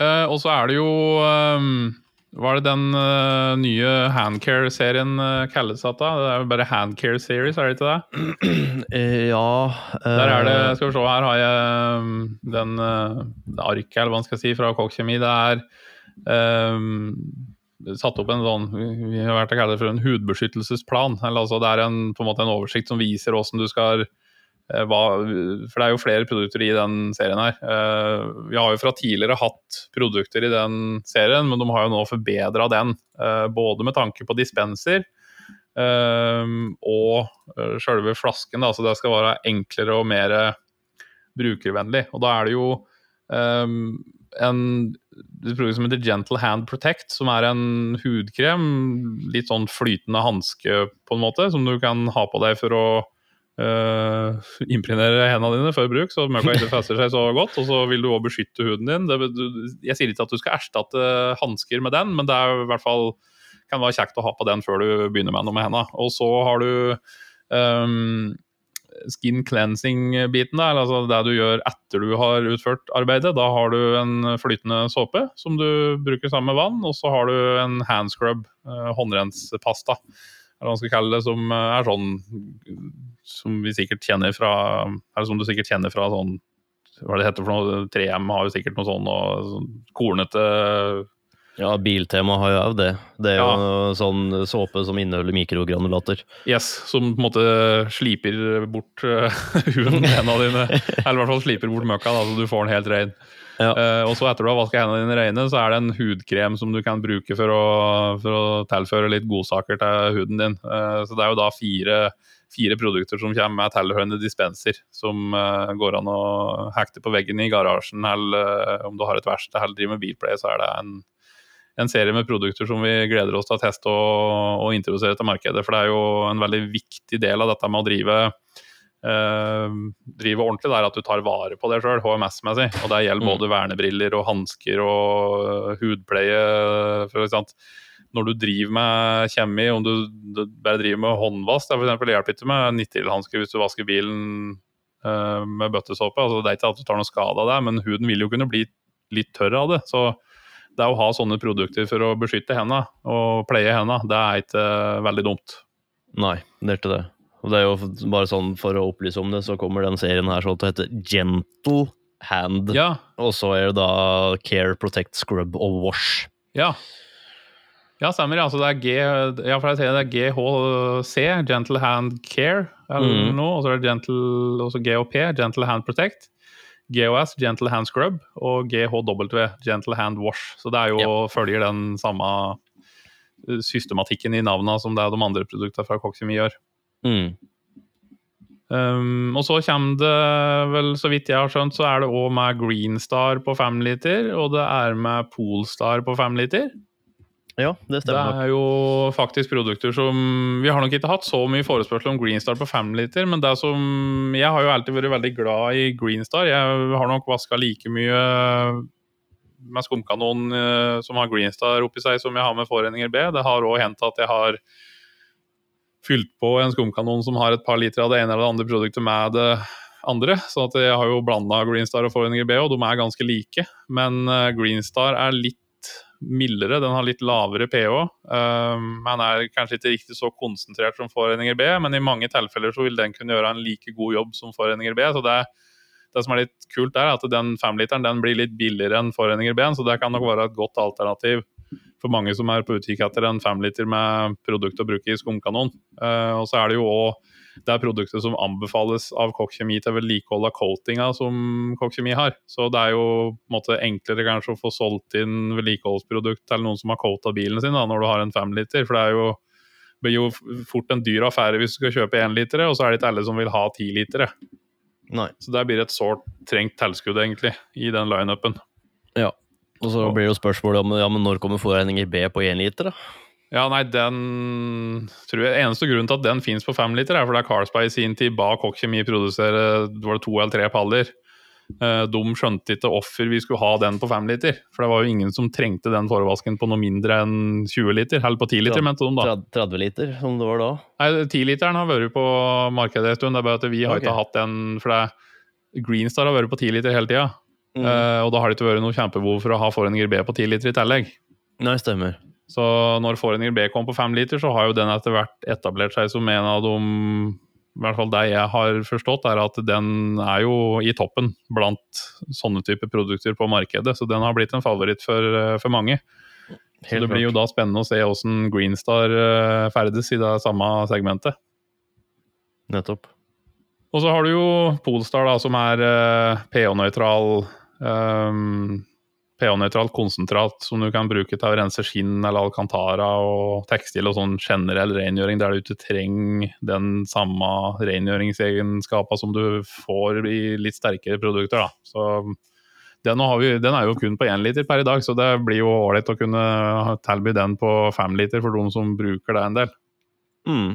A: Uh, og så er det jo um hva er det den uh, nye Handcare-serien uh, kalles at da? Det er jo bare Handcare Series, er det ikke det?
B: Ja
A: Der er det, skal vi se, her har jeg um, den uh, arket, eller hva man skal si, fra Kokk Kjemi. Det er um, satt opp en sånn vi har vært det for en hudbeskyttelsesplan. eller altså Det er en, på en måte en oversikt som viser hvordan du skal Eh, hva, for det er jo flere produkter i den serien her. Eh, vi har jo fra tidligere hatt produkter i den serien, men de har jo nå forbedra den. Eh, både med tanke på dispenser og sjølve flasken. Da, så det skal være enklere og mer brukervennlig. Og da er det jo en produkt som heter Gentle Hand Protect, som er en hudkrem. Litt sånn flytende hanske, på en måte, som du kan ha på deg for å Uh, impregnere hendene dine før bruk, så møkka ikke fester seg så godt. Og så vil du òg beskytte huden din. Det, du, jeg sier ikke at du skal erstatte hansker med den, men det er i hvert fall kan være kjekt å ha på den før du begynner med noe med hendene. Og så har du um, skin cleansing-biten altså det du gjør etter du har utført arbeidet. Da har du en flytende såpe som du bruker sammen med vann, og så har du en handscrub, uh, håndrenspasta eller hva man skal kalle det, som eh, er sånn som vi sikkert kjenner fra Eller som du sikkert kjenner fra sånn Hva det heter for noe? 3M har jo sikkert noe sånn og sånn kornete
B: ja, Biltema har jo òg det. Det er ja. jo sånn såpe som inneholder mikrogranulater.
A: Yes, som på en måte sliper bort uh, huden med hendene dine. Eller i hvert fall sliper bort møkka, da, så du får den helt rein.
B: Ja.
A: Uh, og så etter du har vaska hendene dine reine, så er det en hudkrem som du kan bruke for å, for å tilføre litt godsaker til huden din. Uh, så det er jo da fire, fire produkter som kommer med tilhørende dispenser, som uh, går an å hekte på veggen i garasjen, eller eh, om du har et verksted eller driver med bilpleie, så er det en, en serie med produkter som vi gleder oss til å teste og, og introdusere til markedet. For det er jo en veldig viktig del av dette med å drive eh, drive ordentlig, det er at du tar vare på det sjøl, HMS-messig. Og det gjelder
B: Mm.
A: både vernebriller og hansker og hudpleie. For eksempel. Når du driver med kjemi, om du, du bare driver med håndvask, det eksempel, hjelper ikke med nitrilhansker hvis du vasker bilen eh, med bøttesåpe. Altså, det er ikke at du tar noe skade av det, men huden vil jo kunne bli litt tørr av det. Så det å ha sånne produkter for å beskytte hendene og pleie hendene, det er ikke eh, veldig dumt.
B: Nei, det er ikke det. Og det er jo bare sånn For å opplyse om det, så kommer den serien her sånn til å hete Gentle Hand.
A: Ja,
B: Og så er det da Care, Protect, Scrub og Wash.
A: Ja. Ja, stemmer. Altså det er, G, ja, for jeg ser det er GHC, Gentle Hand Care, eller
B: mm.
A: noe. Og så er det Gentle, GHP, Gentle Hand Protect. GHS, Gentle Hand Scrub. Og GHW, Gentle Hand Wash. Så det er jo følger den samme eh, systematikken i navnene som det er de andre produktene fra Coxemy gjør.
B: Mm.
A: Um, og så kommer det vel, så vidt jeg har skjønt, så er det òg med Greenstar på fem liter, og det er med Polestar på fem liter.
B: Ja, det
A: Det
B: stemmer nok.
A: er jo faktisk produkter som Vi har nok ikke hatt så mye forespørsel om Greenstar på 5 liter, men det som Jeg har jo alltid vært veldig glad i Greenstar. Jeg har nok vaska like mye med skumkanon eh, som har Greenstar oppi seg, som jeg har med Foreninger B. Det har òg hendt at jeg har fylt på en skumkanon som har et par liter av det ene eller det andre produktet med det andre. Så at jeg har jo blanda Greenstar og Foreninger B, og de er ganske like. Men eh, Greenstar er litt mildere, den har litt lavere pH. Den men er kanskje ikke riktig så konsentrert som Foreninger B, men i mange tilfeller så vil den kunne gjøre en like god jobb som Foreninger B. Så det, det som er litt kult, er at den femliteren den blir litt billigere enn Foreninger B, så det kan nok være et godt alternativ for mange som er på utkikk etter en femliter med produkt å bruke i skumkanon. Uh, og så er det jo òg det er produktet som anbefales av Kokk Kjemi til vedlikehold av coatinga som Kokk Kjemi har. Så det er jo på en måte enklere kanskje å få solgt inn vedlikeholdsprodukt til noen som har coata bilen sin, da, når du har en femliter. For det er jo, blir jo fort en dyr affære hvis du skal kjøpe énlitere, og så er det ikke alle som vil ha tilitere. Så det blir et sårt trengt tilskudd, egentlig, i den lineupen.
B: Ja. Og så blir det jo spørsmålet om ja, men når kommer Foreninger B på én liter, da?
A: Ja, nei, den tror jeg, Eneste grunnen til at den fins på femliter, er fordi Carlsberg i sin tid ba Kokk Kjemi produsere var det to eller tre paller. Eh, De skjønte ikke hvorfor vi skulle ha den på femliter. For det var jo ingen som trengte den forvasken på noe mindre enn 20 liter. Eller på 10 liter,
B: Ja.
A: mente de da.
B: 30 30 liter, som det var da?
A: Nei, 10-literen har vært på markedet en stund. Det er bare at vi har
B: okay.
A: ikke hatt den for det Greenstar har vært på 10 liter hele tida.
B: Mm.
A: Uh, og da har det ikke vært noe kjempebehov for å ha Foreninger B på 10 liter i tillegg.
B: Nei, stemmer.
A: Så når Foreninger B kom på 5 liter, så har jo den etter hvert etablert seg som en av de I hvert fall det jeg har forstått, er at den er jo i toppen blant sånne typer produkter på markedet. Så den har blitt en favoritt for, eh, for mange. Så det blir jo da spennende å se hvordan Greenstar eh, ferdes i det samme segmentet.
B: Nettopp.
A: Og så har du jo Polestar, da, som er uh, pH-nøytral um, pH-nøytralt konsentrat som du kan bruke til å rense skinn eller alcantara og tekstil og sånn generell rengjøring, der du ikke trenger den samme rengjøringsegenskapen som du får i litt sterkere produkter. Da. Så den, har vi, den er jo kun på én liter per i dag, så det blir jo ålreit å kunne tilby den på fem liter for de som bruker det en del.
B: Mm.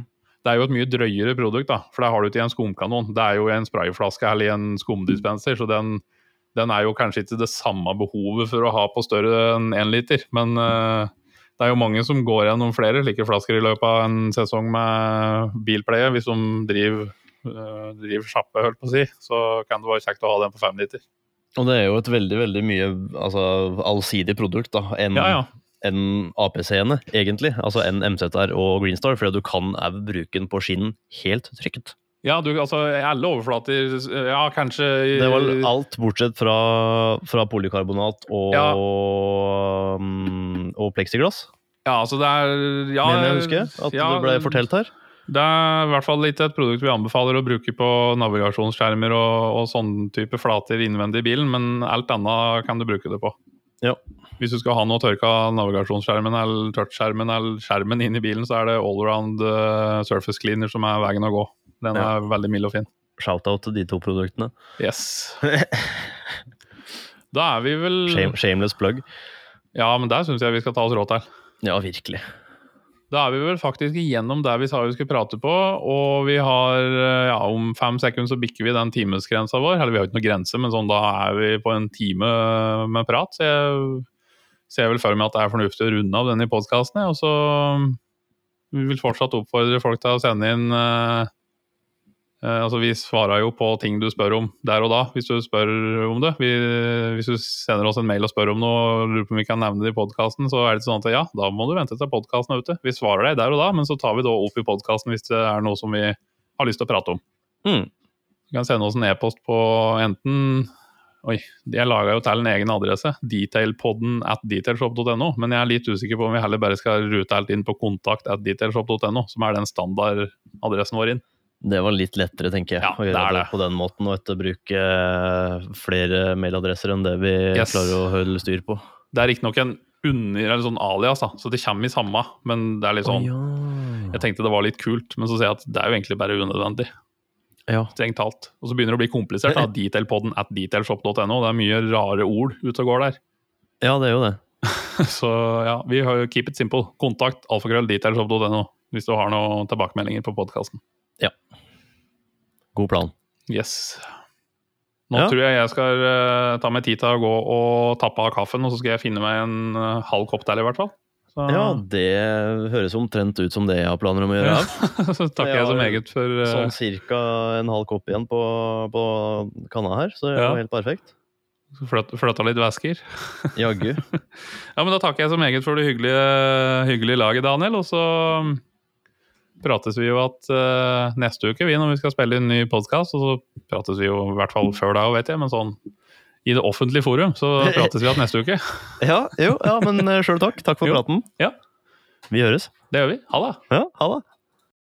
A: Det er jo et mye drøyere produkt, da, for det har du ikke i en skumkanon. Det er jo i en sprayflaske eller i en skumdispenser, så den, den er jo kanskje ikke det samme behovet for å ha på større enn én liter. Men eh, det er jo mange som går gjennom flere slike flasker i løpet av en sesong med bilpleie. Hvis de driver, uh, driver sjappe, holdt på å si, så kan det være kjekt å ha den på fem liter.
B: Og det er jo et veldig, veldig mye altså, allsidig produkt da, enn
A: Ja, ja.
B: en APC-ene, egentlig. Altså enn MZR og Greenstar, fordi du kan òg bruke den på skinn helt trygt.
A: Ja, du, altså alle overflater Ja, kanskje
B: Det var alt bortsett fra, fra polykarbonat og,
A: Ja.
B: mm, og pleksiglass,
A: Ja, altså det er ja,
B: mener jeg husker at
A: ja,
B: det ble fortalt her.
A: Det er i hvert fall ikke et produkt vi anbefaler å bruke på navigasjonsskjermer og, og sånne type flater innvendig i bilen, men alt annet kan du bruke det på.
B: Ja.
A: Hvis du skal ha noe tørka navigasjonsskjermen eller touchskjermen eller skjermen inn i bilen, så er det allround uh, surface cleaner som er veien å gå. Den
B: Ja.
A: er veldig mild og fin.
B: Shout-out til de to produktene.
A: Yes. Da er vi vel
B: Shame, shameless plug.
A: Ja, men der syns jeg vi skal ta oss råd til.
B: Ja, virkelig.
A: Da er vi vel faktisk igjennom der vi sa vi skulle prate på, og vi har eh, ja, om fem sekunder så bikker vi den timesgrensa vår. Eller vi har ikke noen grense, men sånn da er vi på en time med prat. Så jeg ser vel for meg at det er fornuftig å runde av denne podkasten. Og så vi vil fortsatt oppfordre folk til å sende inn eh, Altså, vi svarer jo på ting du spør om der og da, hvis du spør om det. Vi, hvis du sender oss en mail og spør om noe og lurer på om vi kan nevne det i podkasten, så er det sånn at ja, da må du vente til podkasten er ute. Vi svarer deg der og da, men så tar vi da opp i podkasten hvis det er noe som vi har lyst til å prate om.
B: Mm.
A: Du kan sende oss en e-post på enten Oi, jeg laga jo til en egen adresse, detailpodden at detailshop.no, men jeg er litt usikker på om vi heller bare skal rute alt inn på kontakt at detailshop.no, som er den standardadressen vår inn.
B: Det var litt lettere, tenker jeg,
A: Ja,
B: å gjøre
A: det
B: det, på den måten, og etterbruke bruke eh, flere mailadresser enn det vi
A: Yes.
B: klarer å holde styr på.
A: Det er riktignok en under, eller sånn alias, da, så det kommer i samme, men det er litt sånn Jeg tenkte det var litt kult, men så ser jeg at det er jo egentlig bare unødvendig.
B: ja.
A: strengt talt. Og så begynner det å bli komplisert. da, Detailpodden at detailshop.no. Det er mye rare ord ute og går der.
B: ja, det er jo det.
A: Så ja, vi har jo keep it simple. Kontakt alfakrøll detailshop.no hvis du har noen tilbakemeldinger på podkasten.
B: God plan.
A: Yes. Nå
B: Ja.
A: tror jeg jeg skal uh, ta meg tid til å gå og tappe av kaffen, og så skal jeg finne meg en uh, halv kopp der i hvert fall. Så,
B: Ja, det høres omtrent ut som det jeg har planer om å gjøre.
A: Ja. så takker jeg så
B: Ja,
A: meget for uh...
B: Sånn cirka en halv kopp igjen på, på kanna her, så det er
A: Ja.
B: helt perfekt.
A: flytt- flytta litt væsker.
B: Jaggu.
A: Ja, men Da takker jeg så meget for det hyggelige, hyggelige laget, Daniel. Og så prates vi jo at uh, neste uke, vi, når vi skal spille inn ny podkast, og så prates vi jo i hvert fall før da, vet jeg, men sånn i det offentlige forum, så prates vi at neste uke.
B: Ja, jo, ja, men sjøl takk. Takk for
A: Jo.
B: praten.
A: Ja.
B: Vi høres.
A: Det gjør vi. Ha det.
B: Ja, ha det.